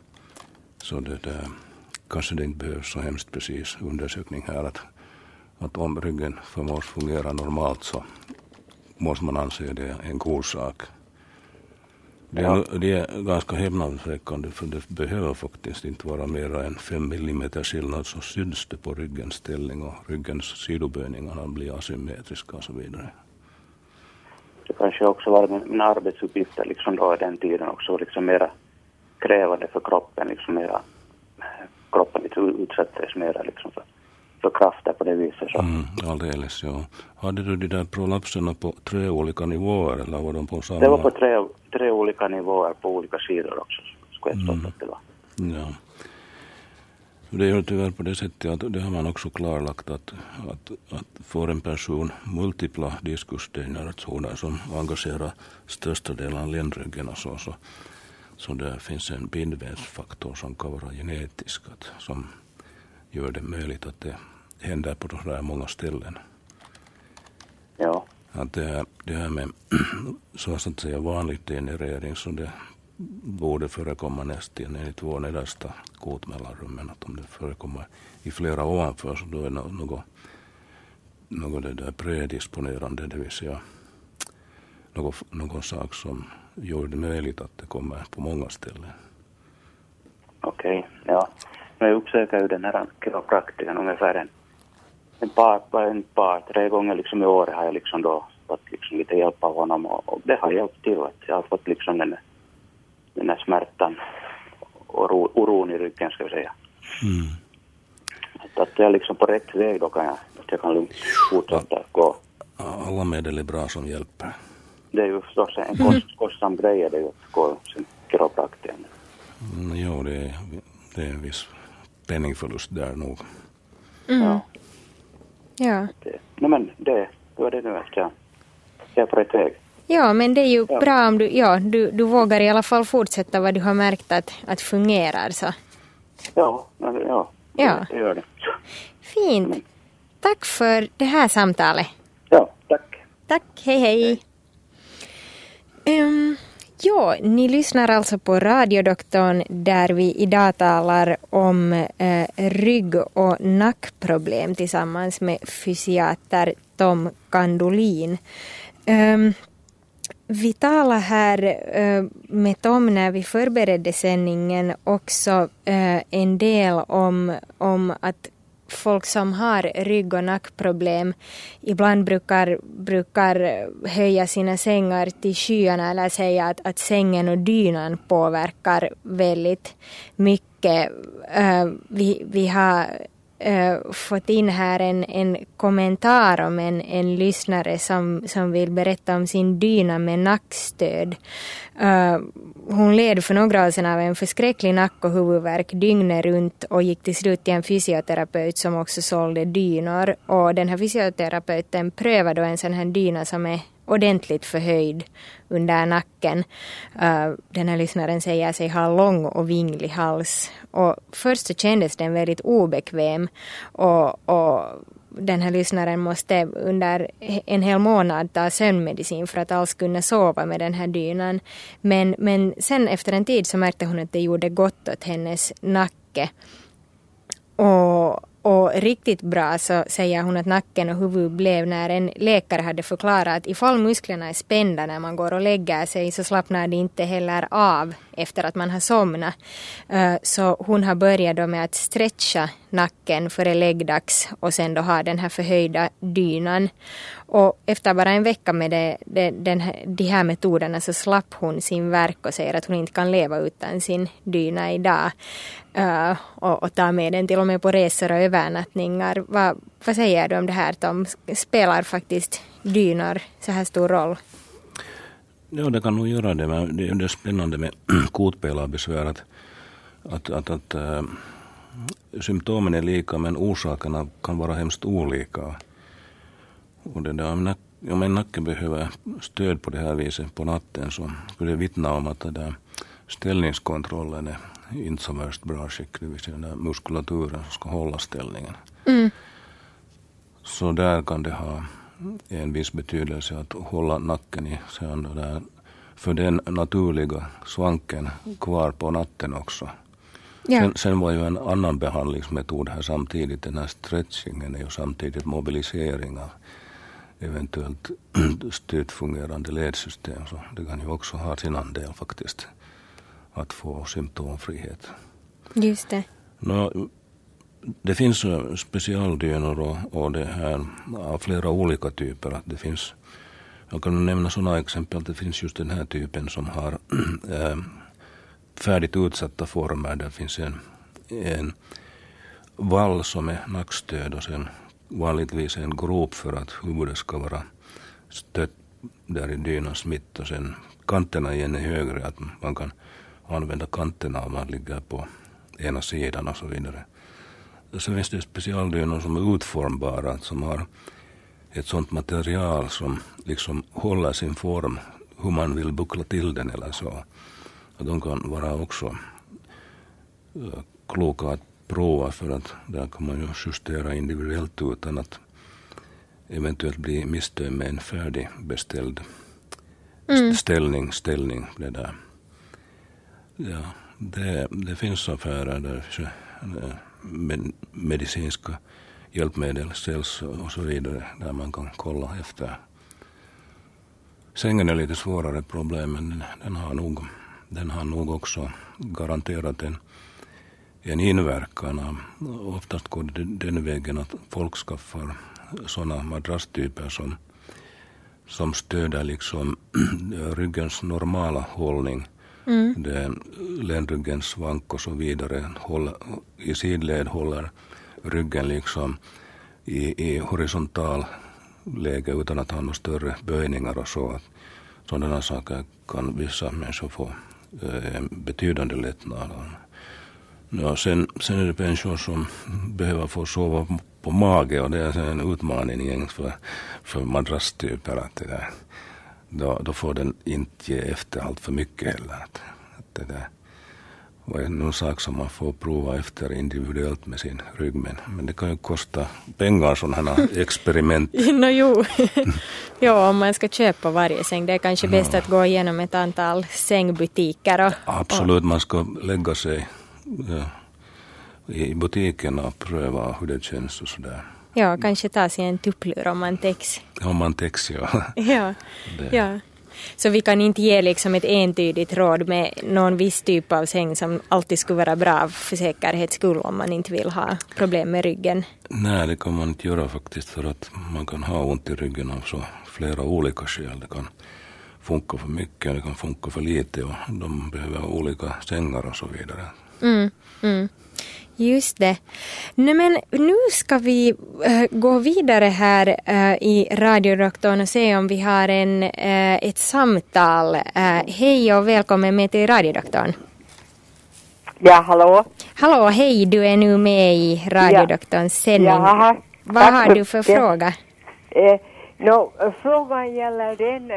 så det där, kanske det inte behövs så hemskt precis undersökning här att, att om ryggen förmås fungera normalt så måste man anse det en god sak. Det är, det är ganska häpnadsväckande för det behöver faktiskt inte vara mer än 5 millimeter skillnad så syns det på ryggens ställning och ryggens sidoböjningarna blir asymmetriska och så vidare. Det kanske också var mina arbetsuppgifter liksom då den tiden också liksom mera krävande för kroppen, liksom mera, kroppen liksom utsattes mera liksom för för krafter på det viset. Så. Mm, alldeles, ja. Hade du de där prolapserna på tre olika nivåer eller var de på samma? Det var på tre, tre olika nivåer på olika sidor också. Skulle jag mm. att det var. Ja. Det är ju tyvärr på det sättet att det har man också klarlagt att, att, att får en person multipla diskusdegenerationer som engagerar största delen av ländryggen och så, så, så det finns en bindvävsfaktor som kan vara genetisk att, som gör det möjligt att det händer på så där många ställen. Ja. Att det, här, det här med så att säga vanlig generering så det borde förekomma nästan enligt vår nedersta kotmellanrum. Men att om det förekommer i flera ovanför så då är det något, något det där predisponerande, det vill säga någon, någon sak som gör det möjligt att det kommer på många ställen. Okej, okay, ja. Jag uppsöker ju den här kiropraktikern ungefär en, en, par, en par, tre gånger liksom i år har jag liksom då fått liksom lite hjälp av honom och, och det har hjälpt till att jag har fått liksom den, den här smärtan och ro, oron i ryggen ska vi säga. Mm. Att, att jag är liksom på rätt väg då kan jag, att jag kan lugnt fortsätta gå. Alla medel är bra som hjälper. Det är ju förstås en kost, kostsam grej är det ju att gå sin kiropraktiker. Mm, jo, det är, det är en viss penningförlust där nog. Mm. Ja. Ja. Det, no, men det, då är det nu att jag, jag är på rätt väg. Ja, men det är ju ja. bra om du, ja, du, du vågar i alla fall fortsätta vad du har märkt att, att fungerar. Så. Ja, ja, ja. det gör det. Fint. Mm. Tack för det här samtalet. Ja, tack. Tack, hej hej. hej. Um, Ja, ni lyssnar alltså på radiodoktorn där vi idag talar om eh, rygg och nackproblem tillsammans med fysiater Tom Kandolin. Um, ehm, vi talade här uh, med Tom när vi förberedde sändningen också uh, en del om, om att folk som har rygg och nackproblem ibland brukar, brukar höja sina sängar till skyarna eller säga att, att sängen och dynan påverkar väldigt mycket. Uh, vi, vi har uh, fått in här en, en kommentar om en, en lyssnare som, som vill berätta om sin dyna med nackstöd. Uh, hon led för några år sedan av en förskräcklig nack och huvudvärk dygnet runt och gick till slut till en fysioterapeut som också sålde dynor. Och den här fysioterapeuten prövade då en sån här dyna som är ordentligt förhöjd under nacken. Eh, den här lyssnaren säger sig ha lång och vinglig hals. Och först så kändes den väldigt obekväm och, och den här lyssnaren måste under en hel månad ta sömnmedicin för att alls kunna sova med den här dynan. Men, men sen efter en tid så märkte hon att det gjorde gott åt hennes nacke. Och, och riktigt bra så säger hon att nacken och huvudet blev när en läkare hade förklarat att ifall musklerna är spända när man går och lägger sig så slappnar de inte heller av efter att man har somnat. Eh, så hon har börjat då med att stretcha nacken före läggdags och sen då ha den här förhöjda dynan. Och efter bara en vecka med det, det, den här, de här metoderna så slapp hon sin verk och säger att hon inte kan leva utan sin dyna idag. Uh, och, och ta med den till och med på resor och övernattningar. Vad, vad säger du om det här Tom? Spelar faktiskt dynor så här stor roll? Ja, det kan nog göra det, men det är spännande med kotpelarbesvär att, att, att, att äh, symptomen är lika men orsakerna kan vara hemskt olika. Och det där, om, om en nacke behöver stöd på det här viset på natten så skulle det vittna om att det där ställningskontrollen är inte så värst bra skick, det vill säga den där muskulaturen som ska hålla ställningen. Mm. Så där kan det ha en viss betydelse att hålla nacken i sen där, för den naturliga svanken kvar på natten också. Ja. Sen, sen, var ju en annan behandlingsmetod här samtidigt, den här stretchingen är ju samtidigt mobilisering av eventuellt styrt fungerande ledsystem. Så det kan ju också ha sin andel faktiskt att få symptomfrihet. Just det. Nå, det finns specialdynor och, och det här av flera olika typer. Det finns, jag kan nämna sådana exempel att det finns just den här typen som har äh, färdigt utsatta former. Det finns en, en vall som är nackstöd och sen vanligtvis en grop för att huvudet ska vara stött där i dynans mitt och sen kanterna igen är högre, att man kan använda kanterna om man ligger på ena sidan och så vidare. Sen finns det specialdynor som är utformbara, som har ett sånt material som liksom håller sin form hur man vill buckla till den eller så. De kan vara också uh, kloka att prova för att där kan man ju justera individuellt utan att eventuellt bli missnöjd med en färdigbeställd mm. ställning, ställning det där. Ja, det, det finns affärer där med medicinska hjälpmedel säljs och så vidare där man kan kolla efter. Sängen är lite svårare problem men den, den har nog, den har nog också garanterat en en inverkan. Oftast går det den vägen att folk skaffar sådana madrasstyper som, som stöder liksom ryggens normala hållning. Mm. Det ländryggens svank och så vidare. Håller, I sidled håller ryggen liksom i, i horisontal läge utan att ha några större böjningar och så. Sådana saker kan vissa människor få en betydande lättnad. Ja, sen, sen är det människor som behöver få sova på mage och det är en utmaning för, för madrasstyper. Att det där, då, då får den inte ge efter allt för mycket heller. Att, att det där var någon sak som man får prova efter individuellt med sin rygg. Men, men det kan ju kosta pengar sådana här experiment. no, jo. jo, om man ska köpa varje säng. Det är kanske bäst ja. att gå igenom ett antal sängbutiker. Och, Absolut, man ska lägga sig ja, i butiken och pröva hur det känns och sådär. Ja, kanske ta sig en tupplur om man täcks. Om man täcks, ja. ja, ja. Så vi kan inte ge liksom ett entydigt råd med någon viss typ av säng som alltid skulle vara bra för säkerhets skull om man inte vill ha problem med ryggen. Nej, det kan man inte göra faktiskt för att man kan ha ont i ryggen av så flera olika skäl. Det kan funka för mycket, det kan funka för lite och de behöver olika sängar och så vidare. Mm, mm. Just det. Nej, men nu ska vi äh, gå vidare här äh, i radiodoktorn och se om vi har en, äh, ett samtal. hej och välkommen med till radiodoktorn. Ja, hallå? Hallå, hej, du är nu med i radiodoktorns sändning. Jaha, Vad har du för det. fråga? Eh, no, frågan gäller den,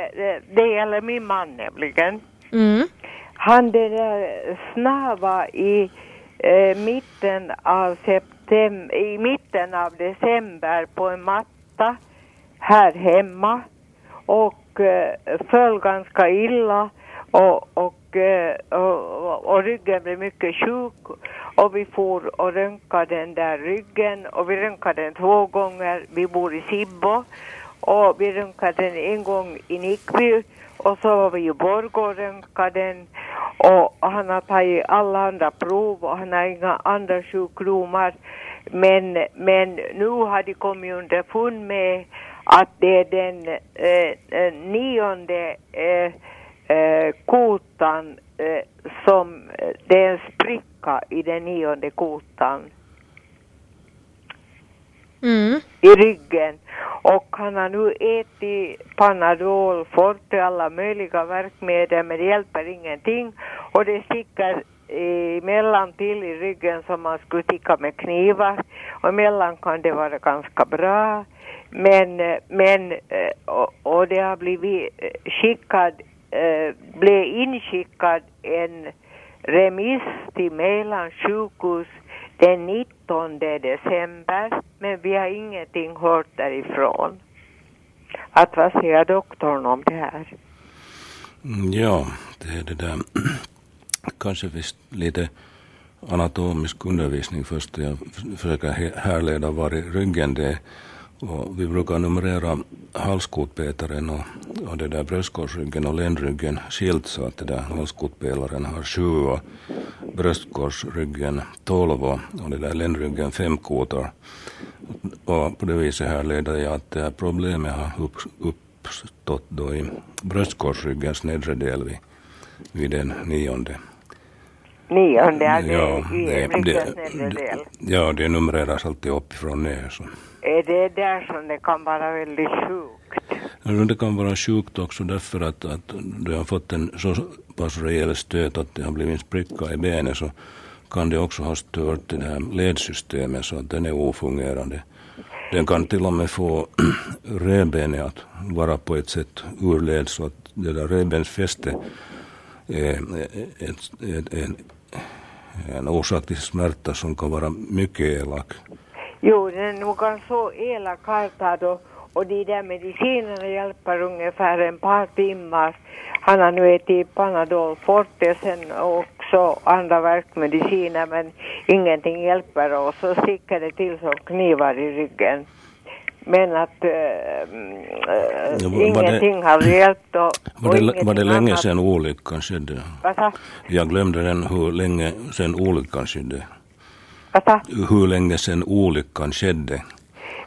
det gäller min man nämligen. Mm. Han det där snava i eh, mitten av september, i mitten av december på en matta här hemma. Och eh, föll ganska illa och, och, eh, och, och, ryggen blev mycket sjuk. Och vi for och röntgade den där ryggen och vi röntgade den två gånger. Vi bor i Sibbo och vi röntgade den en gång i Nickby och så var vi ju Borgå och och han har tagit alla andra prov och han har inga andra sjukdomar. Men, men nu har de kommit underfund med att det är den eh, eh nionde eh, eh, kotan eh, som, eh, det är en spricka i den nionde kotan. Mm. i ryggen. Och han har nu ätit Panadol, Forte, alla möjliga verkmedel men det hjälper ingenting. Och det sticker emellan till i ryggen som man skulle sticka med knivar. Och emellan kan det vara ganska bra. Men, men och, och det har blivit eh, skickad, eh, blev inskickad en remiss till Mälans sjukhus den 19 december, men vi har ingenting hört därifrån. Att vad säger doktorn om det här? Mm, ja, det är det där. Kanske visst lite anatomisk undervisning först. Jag försöker härleda var i ryggen det är. Och vi brukar numrera halskotpetaren och, och det där bröstkorsryggen och ländryggen skilt så att det där halskotpelaren har sju och bröstkorsryggen tolv och, och det där ländryggen fem kotor. Och på det viset här leder jag att det här problemet har upp, uppstått då i bröstkorsryggens nedre del vid, vid den nionde Nionde, det Ja, i det, ryggens det, nedre del? ja, det numreras alltid uppifrån ner. Så. Är det där som det kan vara väldigt sjukt? Alltså, det kan vara sjukt också därför att, att du har fått en så pass rejäl stöt att det har blivit en spricka i benet så kan det också ha stört det här ledsystemet så att den är ofungerande. Den kan till och med få revbenet att vara på ett sätt ur led så att det där revbensfästet är ett, ett, en, en orsak till smärta som kan vara mycket elak. Jo, den är nog så elakartad och, och de där medicinerna hjälper ungefär en par timmar. Han har nu ätit Panadol Forte sen och också andra värkmediciner men ingenting hjälper och så sticker det till som knivar i ryggen. Men att äh, Ja, var- var det- ingenting har hjälpt och, Var och det, ingenting var det länge annat. sedan olyckan skedde? Vad sa- Jag glömde den hur länge sedan olyckan skedde. vad sa? Hur länge sedan olyckan skedde?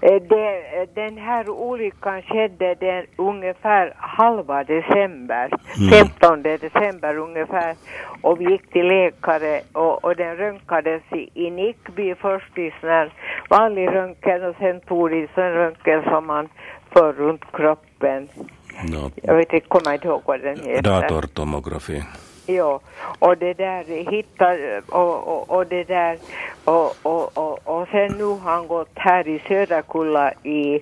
Eh, Det, den här olyckan skedde den ungefär halva december, Mm. 15 december ungefär. Och vi gick till läkare och, och den röntgades i, i Nickby först i sån här vanlig röntgen och sen tog de sån röntgen som man för runt kroppen. No, Jag vet inte, kommer inte ihåg vad den heter. datortomografi. Ja, och det där hittar och, och, och det där och, och, och, och sen nu har han gått här i Söderkulla i,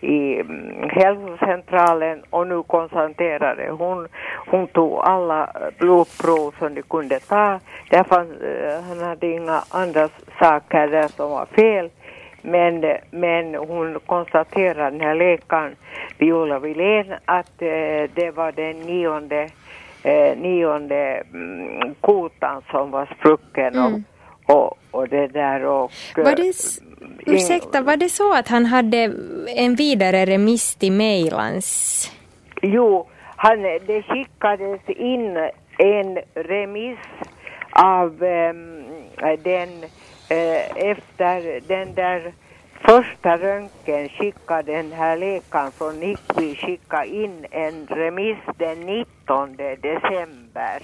i mm, hälsocentralen och nu konstaterade hon, hon tog alla blodprov som de kunde ta. Där fanns, eh, han hade inga andra saker där som var fel. Men, men hon konstaterade, den här läkaren Viola Wilén, att eh, det var den nionde eh, nionde mm, kotan som var sprucken och, Mm. och, och det där och... eh, Var det, s- ursäkta, var det så att han hade en vidare remiss till Mejlans? Jo, han, det skickades in en remiss av ehm, den eh, efter den där första röntgen skickade den här läkaren från Nickby skicka in en remiss den 19 december.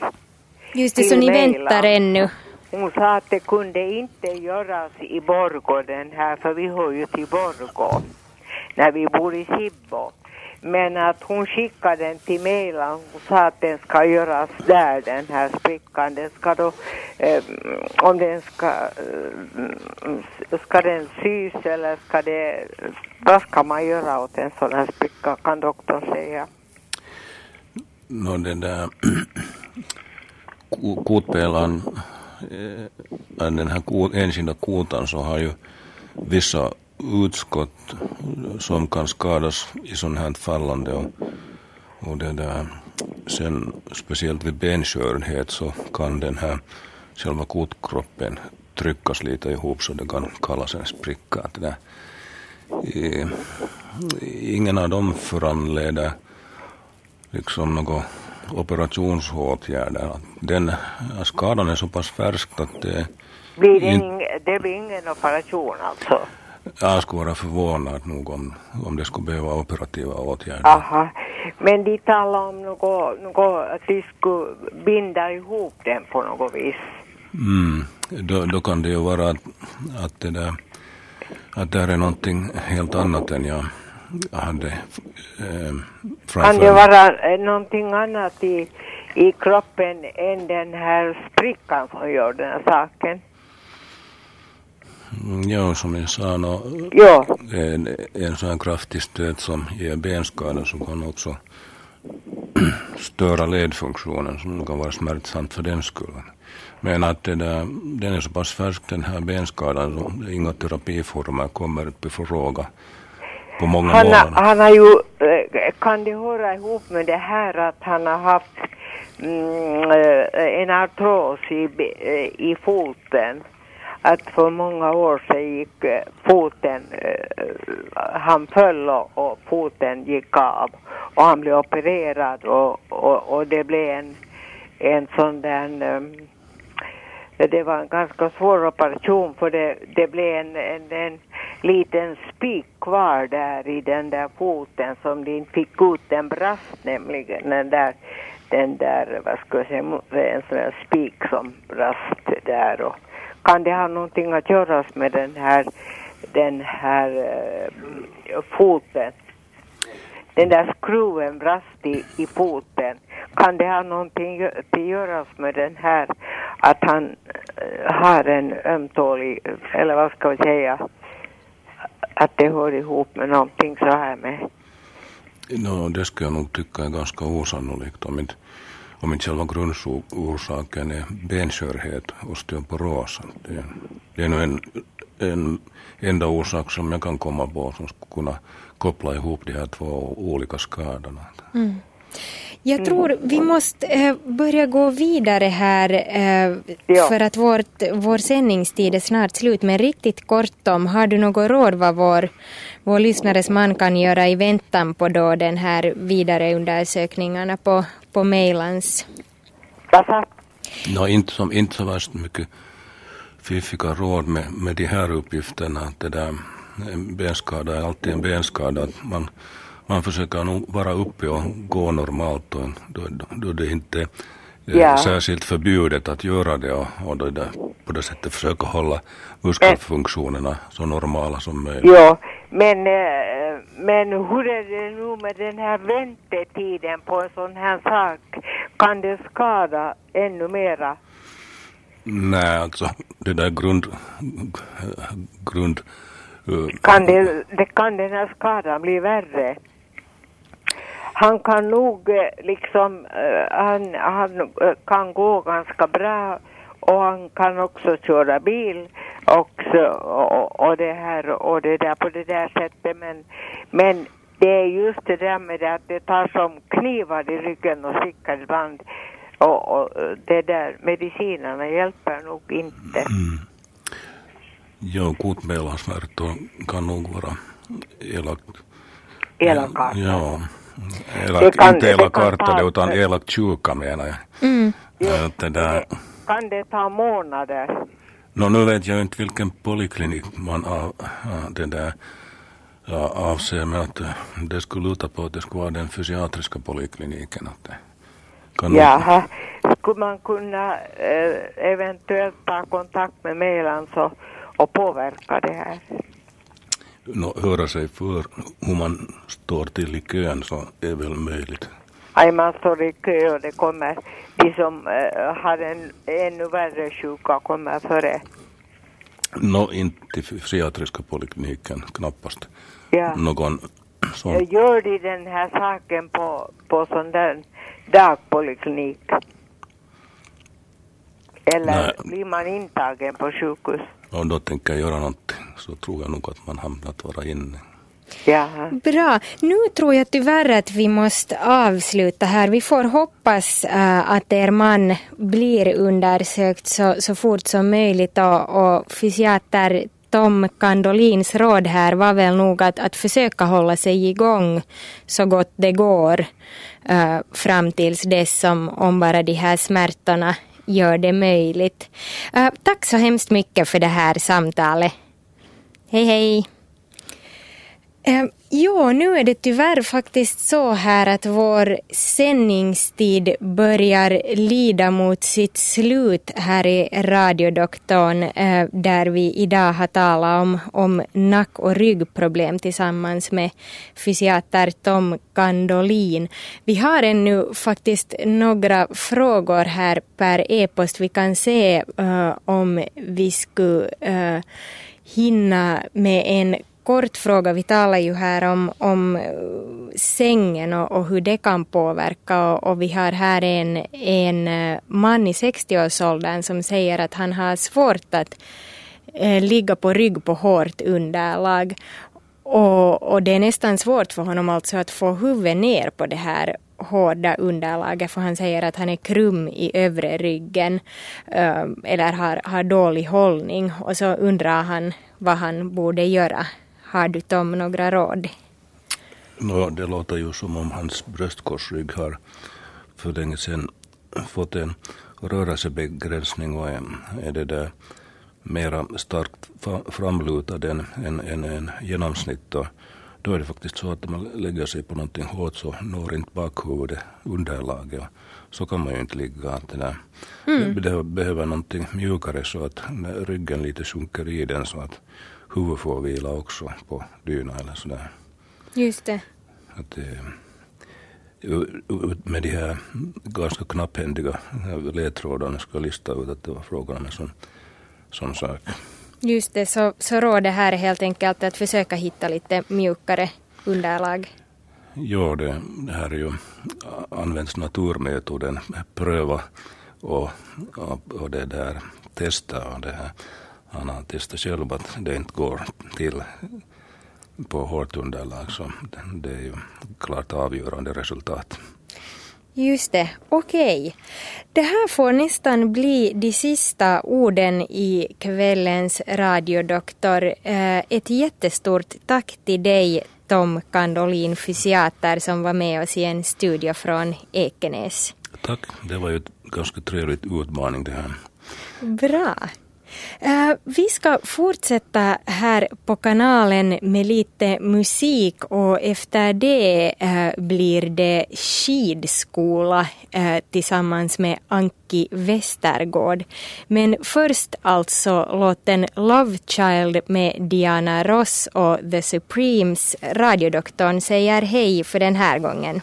Just det, så ni väntar ännu. Hon sa att det kunde inte göras i Borgå den här, för vi hör ju till Borgå när vi bor i Sibbo. Men att hon skickade den till Mejlan, hon sa att den ska göras där, den här sprickan. Den ska då, eh, om den ska, eh, ska den sys eller ska det, vad ska man göra åt en sån här spricka, kan doktorn säga? No, det där kotpelaren, eh, den här ko- enskilda kotan så har ju vissa utskott som kan skadas i sånt här fallande och, och det där sen speciellt vid benskörhet så kan den här själva kotkroppen tryckas lite ihop så det kan kallas en spricka. Det där, eh, ingen av dem föranleder liksom några operationsåtgärder. Den skadan är så pass färsk att det, Blir det, In- det blir ingen operation alltså? Jag skulle vara förvånad nog om, om det skulle behöva operativa åtgärder. Aha. Men de talar om något, något, att de skulle binda ihop den på något vis. Mm, då, då kan det ju vara att, att det där att det här är någonting helt annat än jag hade eh, framför Kan det vara eh, någonting annat i, i kroppen än den här sprickan som gör den här saken? Mm, Ja, som jag sa, no, Ja, en, en sån kraftig stöt som ger benskada så kan också störa ledfunktionen som kan vara smärtsamt för den skull. Men att det där, den är så pass färsk den här benskadan så inga terapiformer kommer upp i fråga på många han, månader. han har ju, eh, kan det höra ihop med det här att han har haft mm, eh, en artros i, eh, i foten? Att för många år sedan gick eh, foten, eh, han föll och, och foten gick av. Och han blev opererad och, och, och det blev en, en sån där ehm, det var en ganska svår operation för det, det blev en, en, en liten spik kvar där i den där foten som de inte fick ut, den brast nämligen, den där, den där, vad ska jag säga, en sån där spik som brast där och kan det ha någonting att göra med den här, den här uh, foten? Den där skruven brast i, i foten. Kan det ha någonting att göra med den här, att han uh, har en ömtålig, eller vad ska vi säga, att det hör ihop med någonting så här med? No, det skulle jag nog tycka är ganska osannolikt om inte, om inte själva grundorsaken är benskörhet, osteoporos. Det, det är nog en, en enda orsak som jag kan komma på som skulle kunna koppla ihop de här två olika skadorna. Mm. Jag tror vi måste äh, börja gå vidare här ja. för att vårt, vår sändningstid är snart slut. Men riktigt kort om, har du något råd vad vår, vår lyssnares man kan göra i väntan på då den här vidare undersökningarna på, på Mejlans? No, inte, som, inte så värst mycket fiffiga råd med, med de här uppgifterna. Att det där, en benskada är alltid en benskada. Att man, man försöker nog vara uppe och gå normalt då, då, då det inte är ja. särskilt förbjudet att göra det och, och då det, på det sättet försöka hålla muskelfunktionerna så normala som möjligt. Ja, men, eh, men hur är det nu med den här väntetiden på en sån här sak? Kan det skada ännu mera? Nej, alltså det där grund... grund uh, kan, det, det, kan den här skadan bli värre? Han kan nog eh, liksom, uh, han, han uh, kan gå ganska bra och han kan också köra bil också och, och det här och det där på det där sättet men, men det är just det där med att det tar som knivar i ryggen och stickar ibland och, och det där medicinerna hjälper nog inte. Mm. Joo, kutmeelasmärto kan nog vara elakt. Elakarta. Joo. Kan, inte elakarta utan elak tjuka menar jag. Mm. Det där. Kan det ta månader? No nu vet jag inte vilken poliklinik man av, det där avser, men att det skulle luta på att det skulle vara den fysiatriska polikliniken. Att det kan Jaha, skulle man kunna eh, eventuellt ta kontakt med Meland så, och påverka det här? No, höra sig för hur man står till i kön så är väl möjligt. Nej, man står i kö och det kommer de som äh, har en ännu värre sjuka kommer före. Nå, inte till psykiatriska polikliniken, knappast. Ja. Någon sån. Gör de den här saken på, på sån där dagpoliklinik? Eller Nej. blir man intagen på sjukhus? Om då tänker jag göra någonting så tror jag nog att man hamnar att vara inne. Jaha. Bra. Nu tror jag tyvärr att vi måste avsluta här. Vi får hoppas uh, att er man blir undersökt så, så fort som möjligt och, och fysiater Tom Kandolins råd här var väl nog att, att försöka hålla sig igång så gott det går uh, fram tills dess som om bara de här smärtorna gör det möjligt. Uh, tack så hemskt mycket för det här samtalet. Hej hej! Ehm, jo, nu är det tyvärr faktiskt så här att vår sändningstid börjar lida mot sitt slut här i radiodoktorn eh, där vi idag har talat om, om nack och ryggproblem tillsammans med fysiater Tom Gandolin. Vi har ännu faktiskt några frågor här per e-post. Vi kan se uh, om vi skulle eh, hinna med en kort fråga. Vi talar ju här om, om eh, sängen och, och hur det kan påverka och, och, vi har här en, en eh, man i 60-årsåldern som säger att han har svårt att eh, ligga på rygg på hårt underlag och, och, det är nästan svårt för honom alltså att få huvudet ner på det här hårda underlaget för han säger att han är krum i övre ryggen eh, eller har, har dålig hållning och så undrar han vad han borde göra. Har du Tom några råd? No, det låter ju som om hans bröstkorsrygg har för länge sedan fått en rörelsebegränsning och är, det där mera starkt framlutad än, än, än en genomsnitt. Och då är det faktiskt så att om man lägger sig på någonting hårt så når inte bakhuvudet underlaget. Så kan man ju inte ligga. Det, där. Mm. det behöver någonting mjukare så att ryggen lite sjunker i den så att huvudet får vila också på dyna eller sådär. Just det. Att det med de här ganska knapphändiga ledtrådarna ska jag lista ut att det var frågan om en sån, sån sak. Just det, så, så rådet här är helt enkelt att försöka hitta lite mjukare underlag. Ja, det, det här är ju, används naturmetoden, pröva och, och, och det där testa och det här. Han har testat själv att det inte går till på hårt underlag så det är ju klart avgörande resultat. Just det, okej. Okay. Det här får nästan bli de sista orden i kvällens radiodoktor. Eh, ett jättestort tack till dig Tom Kandolin, fysiater som var med oss i en studio från Ekenäs. Tack, det var ju ett ganska trevligt utmaning det här. Bra. Äh, vi ska fortsätta här på kanalen med lite musik och efter det äh, blir det skidskola äh, tillsammans med Anki Westergård. Men först alltså låten Love Child med Diana Ross och The Supremes. Radiodoktorn säger hej för den här gången.